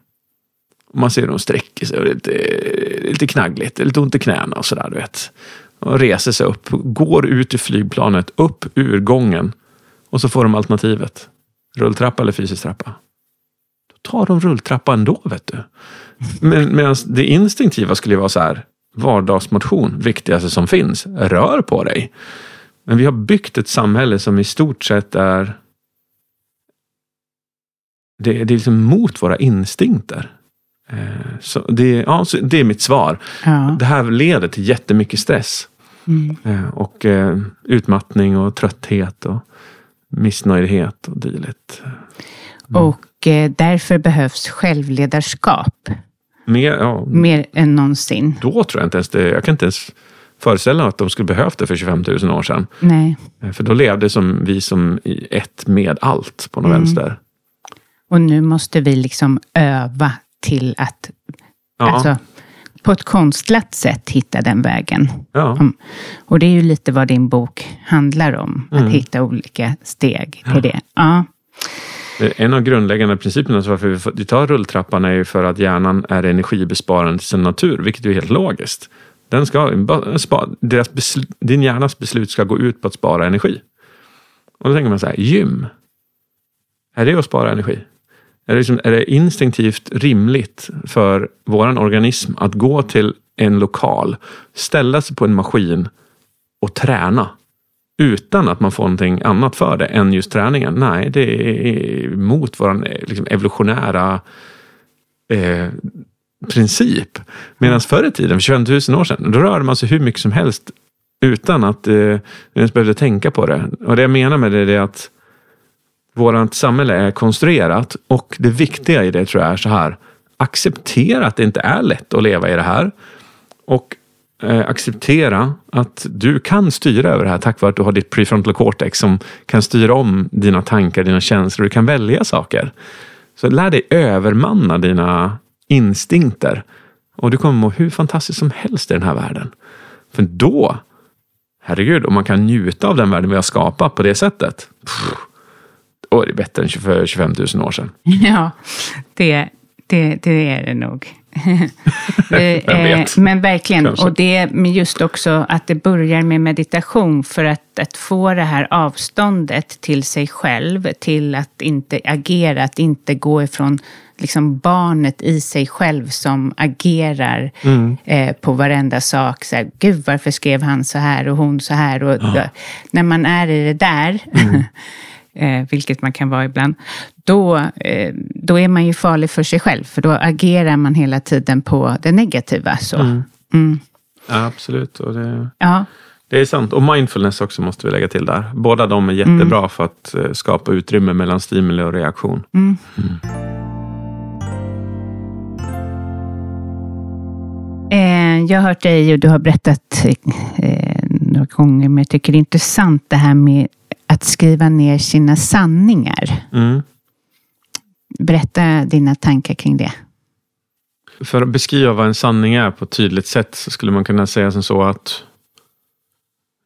Och man ser hur de sträcker sig och det är lite, lite knaggligt, det är lite ont i knäna och sådär du vet. Och reser sig upp, går ut ur flygplanet, upp ur gången och så får de alternativet. Rulltrappa eller fysisk trappa. Då tar de rulltrappa ändå, vet du. Men medan det instinktiva skulle vara så här. Vardagsmotion, viktigaste som finns. Rör på dig. Men vi har byggt ett samhälle som i stort sett är det, det är liksom mot våra instinkter. Eh, Så det, ja, så det är mitt svar. Ja. Det här leder till jättemycket stress. Eh, och eh, utmattning och trötthet och missnöjdhet och dylikt. Och eh, därför behövs självledarskap Mer, ja, mer än någonsin. då tror jag inte ens det. Jag kan inte ens föreställa mig att de skulle behövt det för 25 000 år sedan. Nej. För då levde som vi som ett med allt på något vänster. Och nu måste vi liksom öva till att Ja, alltså, på ett konstlat sätt hitta den vägen. ja. Och det är ju lite vad din bok handlar om. Mm. Att hitta olika steg till det. Ja. En av grundläggande principerna till varför vi tar rulltrappan är ju för att hjärnan är energibesparande till sin natur, vilket är helt logiskt. Den ska, spa, deras din hjärnas beslut ska gå ut på att spara energi. Och då tänker man så här, gym. Är det att spara energi? Är det, liksom, är det instinktivt rimligt för vår organism att gå till en lokal, ställa sig på en maskin och träna? utan att man får någonting annat för det än just träningen. Nej, det är mot vår liksom, evolutionära eh, princip. Medan förr i tiden, för 25 000 år sedan, då rörde man sig hur mycket som helst utan att eh, ens behövde tänka på det. Och det jag menar med det är att vårt samhälle är konstruerat och det viktiga i det tror jag är så här. Acceptera att det inte är lätt att leva i det här. Och eh, acceptera att du kan styra över det här tack vare att du har ditt prefrontal cortex som kan styra om dina tankar, dina känslor. Du kan välja saker. Så lär dig övermanna dina instinkter. Och du kommer må hur fantastiskt som helst i den här världen. För då, herregud, om man kan njuta av den världen vi har skapat på det sättet. Pff, är det bättre än för 25 000 år sedan. <laughs> Ja, det, det, det är det nog. <laughs> Eh, vet? Men verkligen. Kanske. Och det men just också att det börjar med meditation för att, att få det här avståndet till sig själv, till att inte agera, att inte gå ifrån liksom barnet i sig själv som agerar eh, på varenda sak. Så här, Gud, varför skrev han så här och hon så här? Och, När man är i det där, <laughs> eh, vilket man kan vara ibland, då, eh, då är man ju farlig för sig själv. För då agerar man hela tiden på det negativa. Så. Mm. Ja, absolut. Och det, Ja, det är sant. Och mindfulness också måste vi lägga till där. Båda de är jättebra för att eh, skapa utrymme mellan stimuli och reaktion. Eh, jag har hört dig och du har berättat eh, några gånger, men jag tycker det är intressant det här med att skriva ner sina sanningar. Mm. Berätta dina tankar kring det. För att beskriva vad en sanning är på ett tydligt sätt så skulle man kunna säga som så att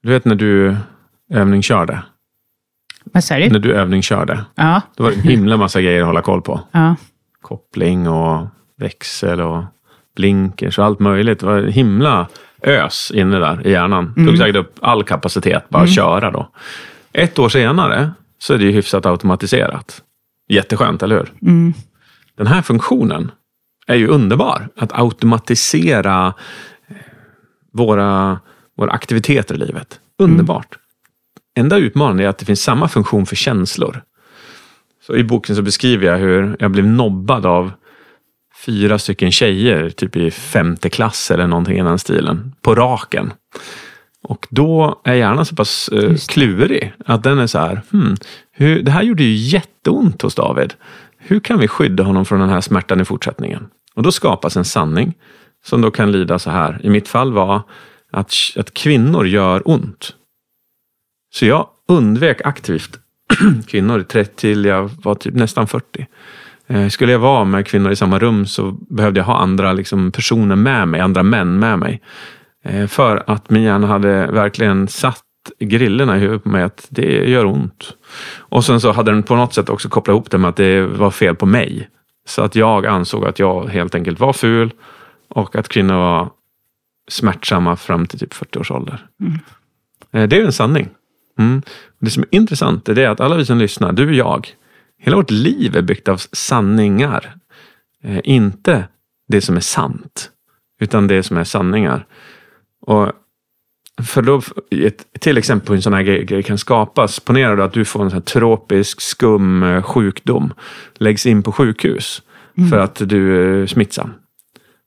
du vet när du övningskörde. Vad sa du? När du övningskörde. Ja, Då var det en himla massa grejer att hålla koll på. ja, Koppling och växel och blinkers och allt möjligt. Det var en himla ös inne där i hjärnan. Det tog säkert upp all kapacitet bara att köra då. Ett år senare så är det ju hyfsat automatiserat. Jätteskönt, eller hur? mm, Den här funktionen är ju underbar. Att automatisera eh, våra, våra aktiviteter i livet. Underbart. Enda utmaningen är att det finns samma funktion för känslor. Så I boken så beskriver jag hur jag blev nobbad av fyra stycken tjejer, typ i femte klass eller någonting i den stilen, på raken. Och då är hjärnan så pass eh, klurig att den är så här, hmm, hur, det här gjorde ju jätteont hos David. Hur kan vi skydda honom från den här smärtan i fortsättningen? Och då skapas en sanning som då kan lyda så här. I mitt fall var att, att kvinnor gör ont. Så jag undvek aktivt <clears throat> kvinnor 30 till jag var typ nästan 40. Eh, Skulle jag vara med kvinnor i samma rum så behövde jag ha andra liksom, personer med mig, andra män med mig. Eh, För att min hjärna hade verkligen satt grillorna i huvudet på mig att det gör ont. Och sen så hade den på något sätt också kopplat ihop det med att det var fel på mig. Så att jag ansåg att jag helt enkelt var ful och att kvinnor var smärtsamma fram till typ 40 års ålder. Eh, Det är en sanning. Mm. Det som är intressant är att alla vi som lyssnar, du och jag, hela vårt liv är byggt av sanningar. Eh, inte det som är sant, utan det som är sanningar. Och för då, till exempel hur en sån här grej, kan skapas. Ponera då att du får en sån tropisk skum eh, sjukdom. Läggs in på sjukhus för att du är smittsam.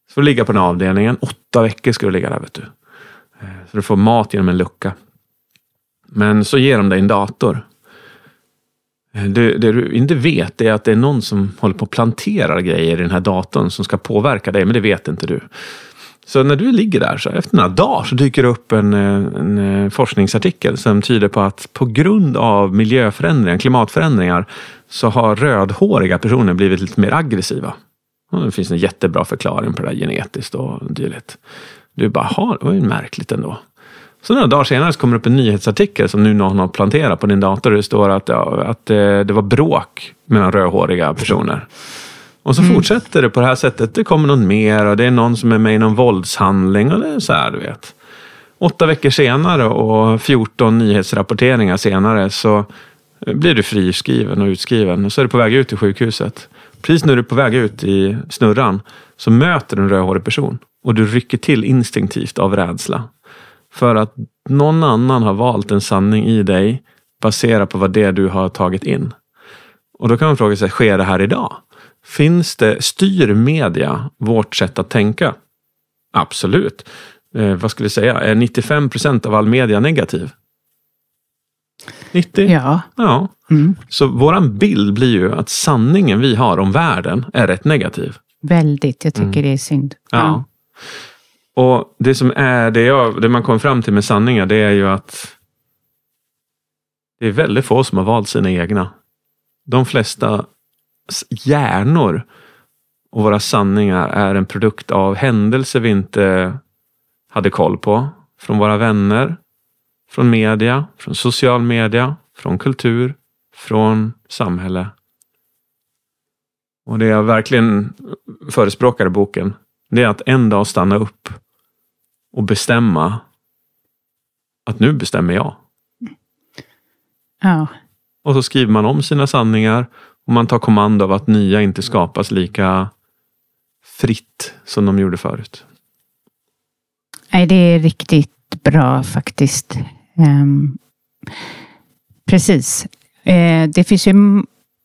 Så får du ligga på den avdelningen. Åtta veckor ska du ligga där. vet du. Eh, Så du får mat genom en lucka. Men så ger de dig en dator. Eh, Det, det du inte vet är att det är någon som håller på att plantera grejer i den här datorn som ska påverka dig, men det vet inte du. Så när du ligger där, så efter några dagar, så dyker det upp en, eh, en eh, forskningsartikel som tyder på att på grund av miljöförändringar, klimatförändringar, så har rödhåriga personer blivit lite mer aggressiva. Och det finns en jättebra förklaring på det där genetiskt och dylikt. Du bara, ha, det var ju märkligt ändå. Så några dagar senare så kommer det upp en nyhetsartikel som nu någon har planterat på din dator. Det står att, ja, att eh, det var bråk mellan rödhåriga personer. Och så fortsätter det på det här sättet. Det kommer någon mer och det är någon som är med i någon våldshandling och det är så här, du vet. Åtta veckor senare och 14 nyhetsrapporteringar senare så blir du friskriven och utskriven och så är du på väg ut till sjukhuset. Precis när du är på väg ut i snurran så möter du en rödhårig person och du rycker till instinktivt av rädsla. För att någon annan har valt en sanning i dig baserat på vad det du har tagit in. Och då kan man fråga sig, sker det här idag? Finns det, styr media vårt sätt att tänka? Absolut. Eh, vad skulle jag säga? Är 95 procent av all media negativ? 90? Ja. Ja. Mm. Så våran bild blir ju att sanningen vi har om världen är rätt negativ. Väldigt. Jag tycker det är synd. Mm. Ja. Och det som är det, jag, det man kommer fram till med sanningar, det är ju att det är väldigt få som har valt sina egna. De flesta hjärnor och våra sanningar är en produkt av händelser vi inte hade koll på. Från våra vänner, från media, från social media, från kultur, från samhälle. Och det jag verkligen förespråkar i boken, det är att en dag stanna upp och bestämma att nu bestämmer jag. Ja. Och så skriver man om sina sanningar och man tar kommando av att nya inte skapas lika fritt som de gjorde förut. Nej, det är riktigt bra faktiskt. Um, precis. Uh, det finns ju...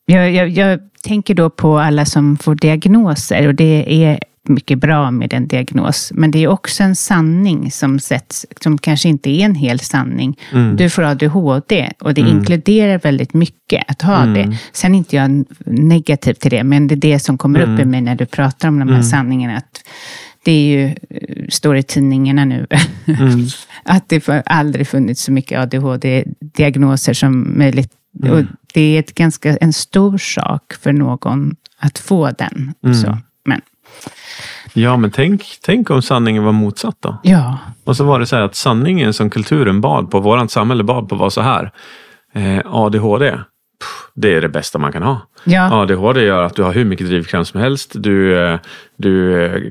Jag, jag, jag tänker då på alla som får diagnoser och det är mycket bra med en diagnos. Men det är också en sanning som sätts, som kanske inte är en hel sanning. Du får ADHD och det inkluderar väldigt mycket att ha det. Sen är inte jag negativ till det, men det är det som kommer upp i mig när du pratar om de här sanningarna. Att det är ju, står i tidningarna nu, <laughs> att det aldrig funnits så mycket ADHD-diagnoser som möjligt. Och det är ett ganska, en stor sak för någon att få den. Så, Ja, men tänk, tänk om sanningen var motsatt då? ja, Och så var det så här att sanningen som kulturen bad på, vårt samhälle bad på var så här. Eh, ADHD, det är det bästa man kan ha. Ja. ADHD gör att du har hur mycket drivkraft som helst. Du, eh, du, eh,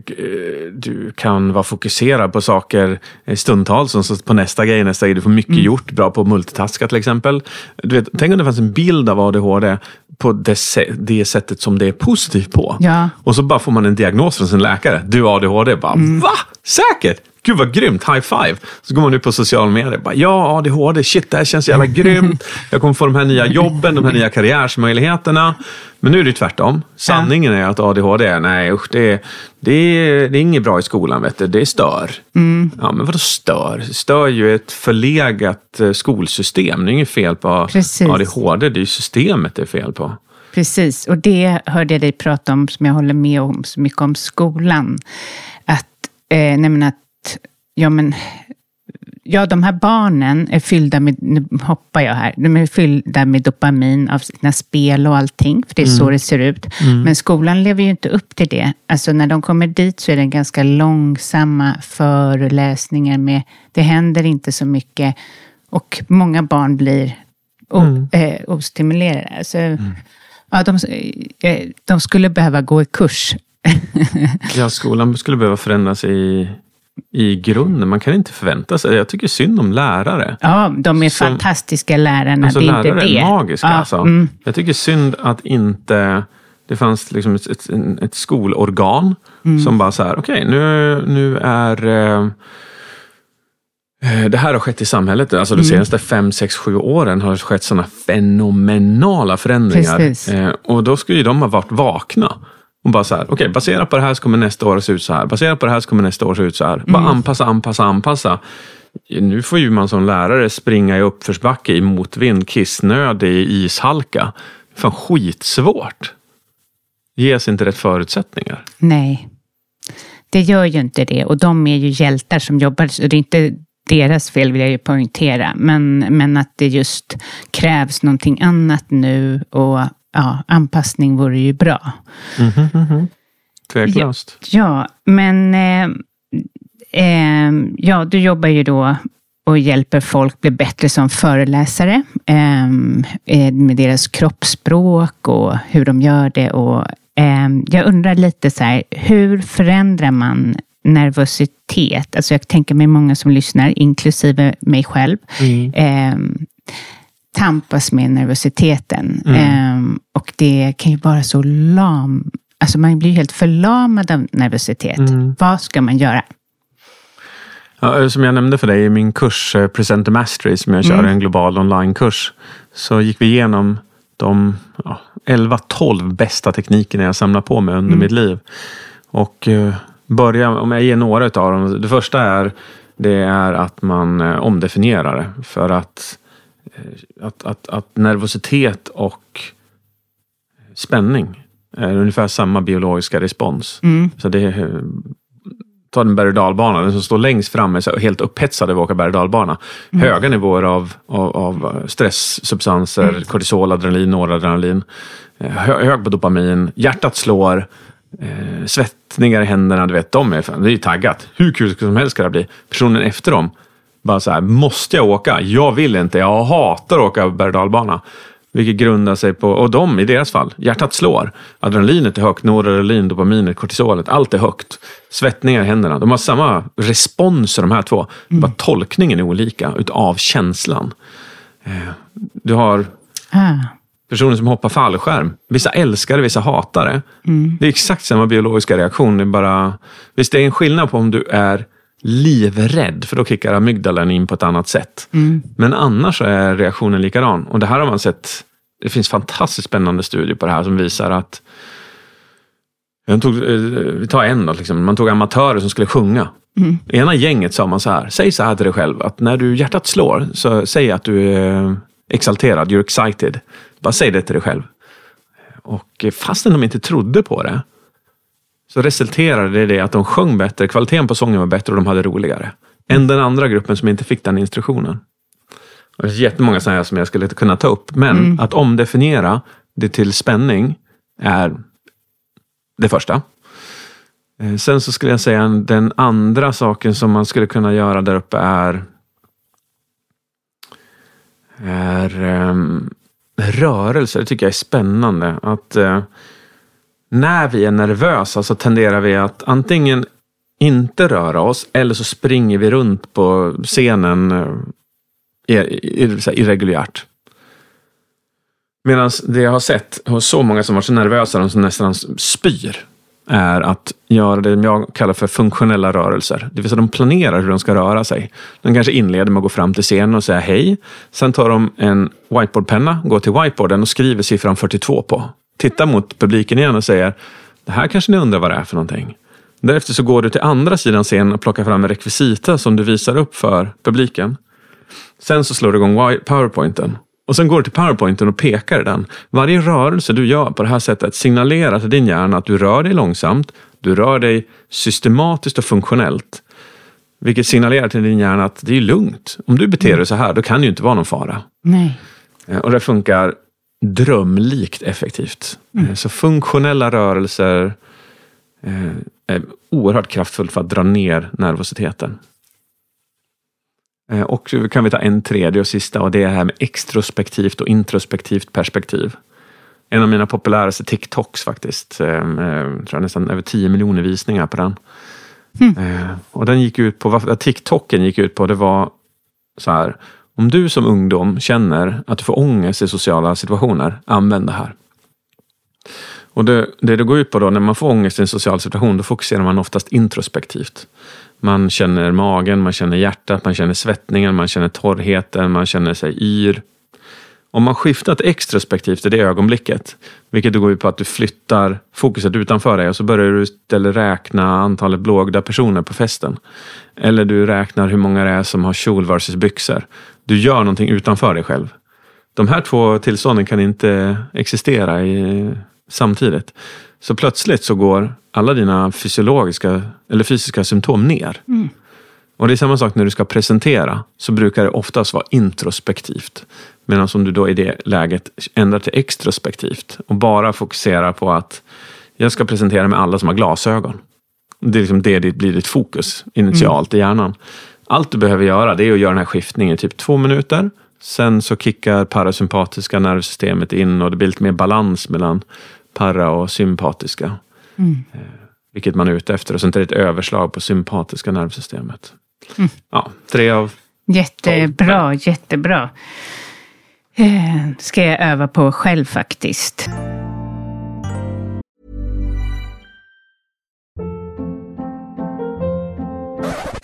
du kan vara fokuserad på saker stundtals. och Så på nästa grej, nästa grej. Du får mycket Mm. gjort. Bra på att multitaska till exempel. Du vet, tänk om det fanns en bild av ADHD på det, det sättet som det är positivt på. Ja. Och så bara får man en diagnos från sin läkare. Du har ADHD. Bara, Mm. Va? Säkert? Gud vad grymt, high five. Så går man ut på sociala medier. Bara, ja, ADHD, shit det här känns jävla grymt. Jag kommer få de här nya jobben, de här nya karriärsmöjligheterna. Men nu är det tvärtom. Sanningen är att ADHD, är, nej usch, det, är- det, är, det är inget bra i skolan, vet du. det stör. Mm. Ja, men vadå stör? Stör ju ett förlegat eh, skolsystem. Det är inget fel på Precis. ADHD, det är ju systemet det är fel på. Precis, och det hörde jag dig prata om som jag håller med om så mycket om skolan. Att, eh, men att, ja men, ja de här barnen är fyllda med, nu hoppar jag här, de är fyllda med dopamin av sina spel och allting, för det är så det ser ut. Men skolan lever ju inte upp till det. Alltså när de kommer dit så är det ganska långsamma föreläsningar med, det händer inte så mycket. Och många barn blir o, eh, ostimulerade. Alltså, Ja, de, eh, de skulle behöva gå i kurs. <laughs> Ja, skolan skulle behöva förändras i, i grunden. Man kan inte förvänta sig. Jag tycker synd om lärare. Ja, de är Som- fantastiska lärarna. Alltså det är lärare inte det. är magiska. Ja, alltså. mm, Jag tycker synd att inte det fanns liksom ett, ett, ett skolorgan Mm. som bara så här, okej nu, nu är eh, eh, det här har skett i samhället. Alltså Mm. de senaste fem, sex, sju åren har det skett sådana fenomenala förändringar. Precis. Eh, och då skulle ju de ha varit vakna. Och bara så här, okej, baserat på det här så kommer nästa år se ut så här. Baserat på det här så kommer nästa år se ut så här. Bara Mm. anpassa, anpassa, anpassa. nu får ju man som lärare springa i uppförsbacke i motvind, kissnödig i ishalka. Fan skitsvårt. Ges inte rätt förutsättningar. Nej, det gör ju inte det. Och de är ju hjältar som jobbar, så det är inte deras fel vill jag ju poängtera. Men, men att det just krävs någonting annat nu och ja, anpassning vore ju bra. Mm mm -hmm. Tveklöst. Ja, ja men eh, eh, ja, du jobbar ju då och hjälper folk bli bättre som föreläsare ehm, eh, med deras kroppsspråk och hur de gör det. Och, eh, jag undrar lite så här, hur förändrar man nervositet? Alltså jag tänker mig många som lyssnar, inklusive mig själv, mm. Eh, tampas med nervositeten. Mm. Ehm, och det kan ju vara så lam... Alltså man blir helt förlamad av nervositet. Mm. Vad ska man göra? Ja, som jag nämnde för dig i min kurs eh, Presenter Mastery som jag kör, mm. en global onlinekurs, så gick vi igenom de ja, 11-12 bästa teknikerna jag samlat på mig under mm. mitt liv. Och eh, börja, om jag ger några av dem. Det första är, det är att man eh, omdefinierar det. För att, eh, att, att, att nervositet och spänning är ungefär samma biologiska respons. Mm. Så det ta en berg och dalbana, den som står längst fram är helt upphetsad över att åka berg och dalbana. Mm. Höga nivåer av, av, av stresssubstanser, mm. kortisol, adrenalin, noradrenalin. Eh, hö, hög på dopamin, hjärtat slår, eh, svettningar i händerna, du vet, de är, det är ju taggat. Hur kul som helst ska det bli. Personen efter dem, bara så här, måste jag åka? Jag vill inte, jag hatar att åka berg och. Vilket grundar sig på, och de i deras fall, hjärtat slår. Adrenalinet är högt, noradrenalin, dopaminet, kortisolet, allt är högt. Svettningar i händerna. De har samma responser de här två. Mm. Bara tolkningen är olika utav känslan. Eh, du har ah. personer som hoppar fallskärm. Vissa älskar det, vissa hatar det. Mm. Det är exakt samma biologiska reaktion. Det är bara, visst det är en skillnad på om du är livrädd, för då kickar amygdalan in på ett annat sätt. Mm. Men annars är reaktionen likadan. Och det här har man sett, det finns fantastiskt spännande studier på det här som visar att jag tog, eh, vi tar en då, liksom. man tog amatörer som skulle sjunga. Mm. I ena gänget sa man så här, säg så här till dig själv, att när du hjärtat slår, så säg att du är exalterad, you're excited. Bara säg det till dig själv. Och fastän de inte trodde på det, så resulterade det i det att de sjöng bättre, kvaliteten på sången var bättre och de hade roligare. Än den andra gruppen som inte fick den instruktionen. Det finns jättemånga sådana här som jag skulle kunna ta upp, men mm. att omdefiniera det till spänning är det första. Eh, sen så skulle jag säga den andra saken som man skulle kunna göra där uppe är är um, rörelse. Det tycker jag är spännande. Att uh, när vi är nervösa så tenderar vi att antingen inte röra oss eller så springer vi runt på scenen eh, irreguljärt. Medan det jag har sett hos så många som varit så nervösa de som nästan spyr är att göra det jag kallar för funktionella rörelser. Det vill säga de planerar hur de ska röra sig. De kanske inleder med att gå fram till scenen och säga hej. Sen tar de en whiteboardpenna, går till whiteboarden och skriver siffran 42 på tittar mot publiken igen och säger det här kanske ni undrar vad det är för någonting. Därefter så går du till andra sidan scenen och plockar fram en rekvisita som du visar upp för publiken. Sen så slår du igång powerpointen. Och sen går du till powerpointen och pekar i den. Varje rörelse du gör på det här sättet signalerar till din hjärna att du rör dig långsamt, du rör dig systematiskt och funktionellt. Vilket signalerar till din hjärna att det är lugnt. Om du beter dig så här, då kan det ju inte vara någon fara. Nej. Eh, och det funkar drömlikt effektivt. Mm. Eh, så funktionella rörelser eh, är oerhört kraftfullt för att dra ner nervositeten. Eh, och så kan vi ta en tredje och sista och det är det här med extrospektivt och introspektivt perspektiv. En av mina populäraste TikToks faktiskt. Jag tror nästan över 10 miljoner visningar på den. Mm. Och den gick ut på, vad TikToken gick ut på, det var så här. Om du som ungdom känner att du får ångest i sociala situationer, använd det här. Och det, det det går ut på då, när man får ångest i en social situation, då fokuserar man oftast introspektivt. Man känner magen, man känner hjärtat, man känner svettningen, man känner torrheten, man känner sig yr. Om man skiftar till extrospektivt i det ögonblicket, vilket då går ut på att du flyttar fokuset utanför dig och så börjar du istället räkna antalet blåögda personer på festen. Eller du räknar hur många det är som har kjol versus byxor. Du gör någonting utanför dig själv. De här två tillstånden kan inte existera i, samtidigt. Så plötsligt så går alla dina fysiologiska eller fysiska symptom ner. Och det är samma sak när du ska presentera, så brukar det oftast vara introspektivt. Medan om du då i det läget ändrar till extrospektivt och bara fokuserar på att jag ska presentera med alla som har glasögon. Det är liksom det blir ditt fokus initialt i hjärnan. Allt du behöver göra det är att göra den här skiftningen i typ två minuter. Sen så kickar parasympatiska nervsystemet in och det blir lite mer balans mellan para och sympatiska. Eh, vilket man är ute efter. Och sen är det ett överslag på sympatiska nervsystemet. Ja, tre av... Jättebra, jättebra. Eh, ska jag öva på själv faktiskt.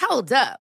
Hold up.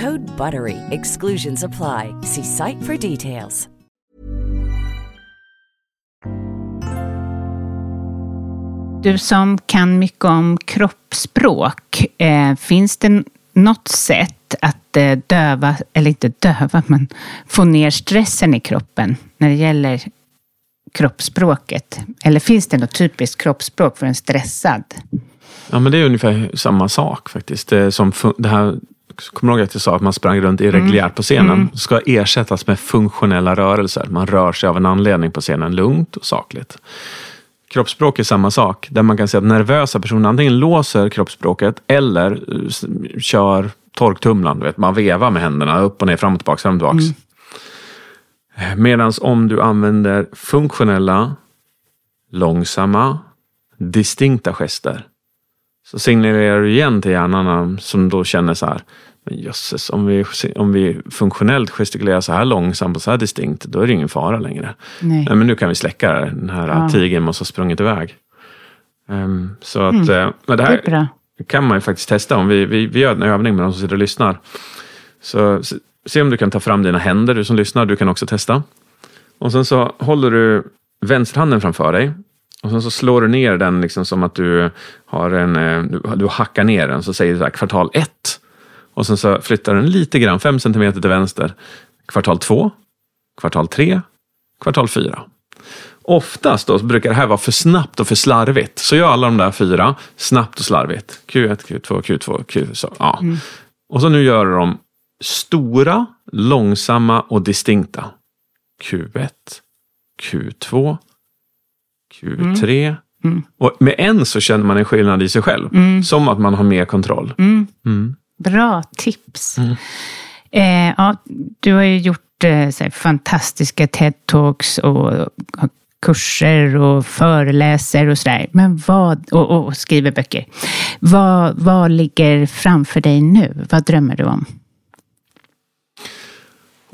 Code BUTTERY. Exclusions apply. See site for details. Du som kan mycket om kroppsspråk, eh, finns det något sätt att eh, döva, eller inte döva, men få ner stressen i kroppen när det gäller kroppsspråket? Eller finns det något typiskt kroppsspråk för en stressad? Ja, men det är ungefär samma sak faktiskt. Det, som det här, kommer du ihåg att jag sa att man sprang runt irreguljärt på scenen? Ska ersättas med funktionella rörelser. Man rör sig av en anledning på scenen, lugnt och sakligt. Kroppsspråk är samma sak, där man kan säga att nervösa personer antingen låser kroppsspråket eller eh, kör torktumlaren. du Vet, man vevar med händerna upp och ner, fram och tillbaka, fram och tillbaka. Medan om du använder funktionella, långsamma, distinkta gester så signalerar du igen till hjärnan som då känner så här, men jösses, om vi, om vi funktionellt gestikulerar så här långsamt och så här distinkt, då är det ingen fara längre. Nej. Nej, men nu kan vi släcka det. den här Ja. tigern måste ha sprungit iväg. Ehm, så att, eh, men det Det här är bra. kan man ju faktiskt testa. Om vi, vi, vi gör en övning med de som sitter och lyssnar. Så se om du kan ta fram dina händer, du som lyssnar. Du kan också testa. Och sen så håller du vänsterhanden framför dig. Och sen så slår du ner den liksom som att du har en, eh, du, du hackar ner den. Så säger du så här, kvartal ett. Och sen så flyttar den lite grann, fem centimeter till vänster. Kvartal två, kvartal tre, kvartal fyra. Oftast då så brukar det här vara för snabbt och för slarvigt. Så gör alla de där fyra snabbt och slarvigt. Q1, Q2, Q2, Q... Så, ja. Och så nu gör dem stora, långsamma och distinkta. Q1, Q2, Q3. Och med en så känner man en skillnad i sig själv. Som att man har mer kontroll. Bra tips. Eh, ja, du har ju gjort eh, fantastiska TED-talks och, och kurser och föreläser och sådär. Men vad, och, och skriver böcker. Vad, vad ligger framför dig nu? Vad drömmer du om?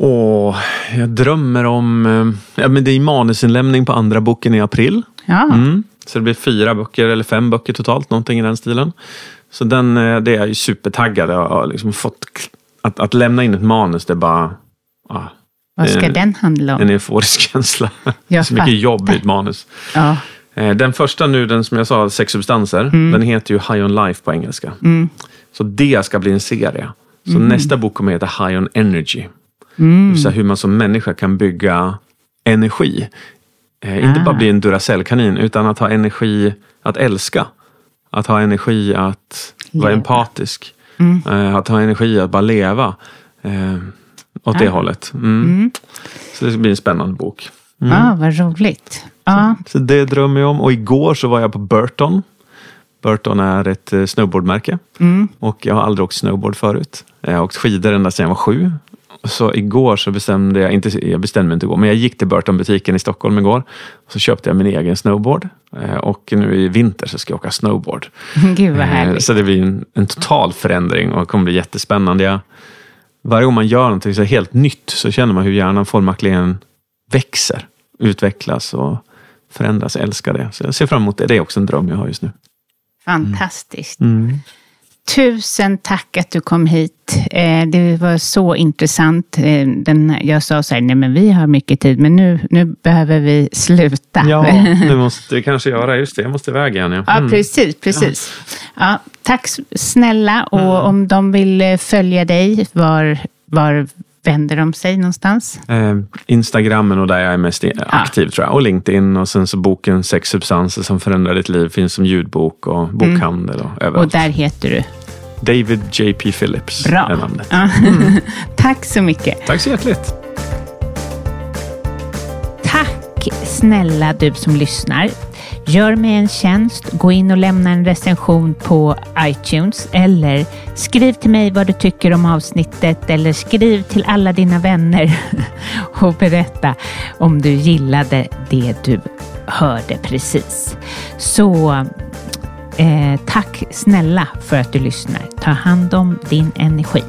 Och jag drömmer om... eh, Ja, men det är manusinlämning på andra boken i april. Ja, Mm. Så det blir fyra böcker eller fem böcker totalt, någonting i den stilen. Så den, eh, det är jag ju supertaggad. Jag har liksom fått att, att lämna in ett manus, det är bara ah, vad ska eh, den handla om? en euforisk <laughs> känsla. Jag så mycket jobb i ett manus. Ja, Eh, Den första nu, den som jag sa, sex substanser, Mm. den heter ju High on Life på engelska. Så det ska bli en serie. Så Mm. nästa bok kommer heta High on Energy. Det vill säga hur man som människa kan bygga energi Eh, inte Ah. bara bli en Duracell-kanin, utan att ha energi att älska. Att ha energi att vara Leva. empatisk. Mm. Eh, att ha energi att bara leva. Eh, åt det Ah. hållet. Mm. Så det blir en spännande bok. Mm. Ja, vad roligt. Ja, Så det drömmer jag om. Och igår så var jag på Burton. Burton är ett eh, snowboardmärke. Mm. Och jag har aldrig åkt snowboard förut. Jag har åkt skidor ända sedan jag var sju. Så igår så bestämde jag, inte, jag bestämde mig inte igår, men jag gick till Burton-butiken i Stockholm igår. Så köpte jag min egen snowboard. Eh, Och nu i vinter så ska jag åka snowboard. <laughs> gud vad Eh, härligt. Så det blir en, en total förändring och det kommer bli jättespännande. Jag, varje gång man gör någonting så helt nytt så känner man hur hjärnan följaktligen växer, utvecklas och förändras. Jag älskar det. Så jag ser fram emot det. Det är också en dröm jag har just nu. Fantastiskt. Mm. Tusen tack att du kom hit. Eh, Det var så intressant. Eh, Den, jag sa så här, nej men vi har mycket tid, men nu, nu behöver vi sluta. Ja, <laughs> det måste vi kanske göra. Just det, jag måste iväg igen. Ja. Ja, Mm. precis. precis. Ja, tack snälla. Och om de vill eh, följa dig, var, var vänder de sig någonstans? Eh, Instagrammen och där jag är mest aktiv tror jag. Och LinkedIn och sen så boken Sex substanser som förändrar ditt liv finns som ljudbok och bokhandel och Och överallt. där heter du? David J.P. Phillips är Bra. namnet. Ja. <laughs> Tack så mycket. Tack så hjärtligt. Tack snälla du som lyssnar. Gör mig en tjänst, gå in och lämna en recension på iTunes eller skriv till mig vad du tycker om avsnittet eller skriv till alla dina vänner <laughs> och berätta om du gillade det du hörde precis. Så eh, tack snälla för att du lyssnar. Ta hand om din energi.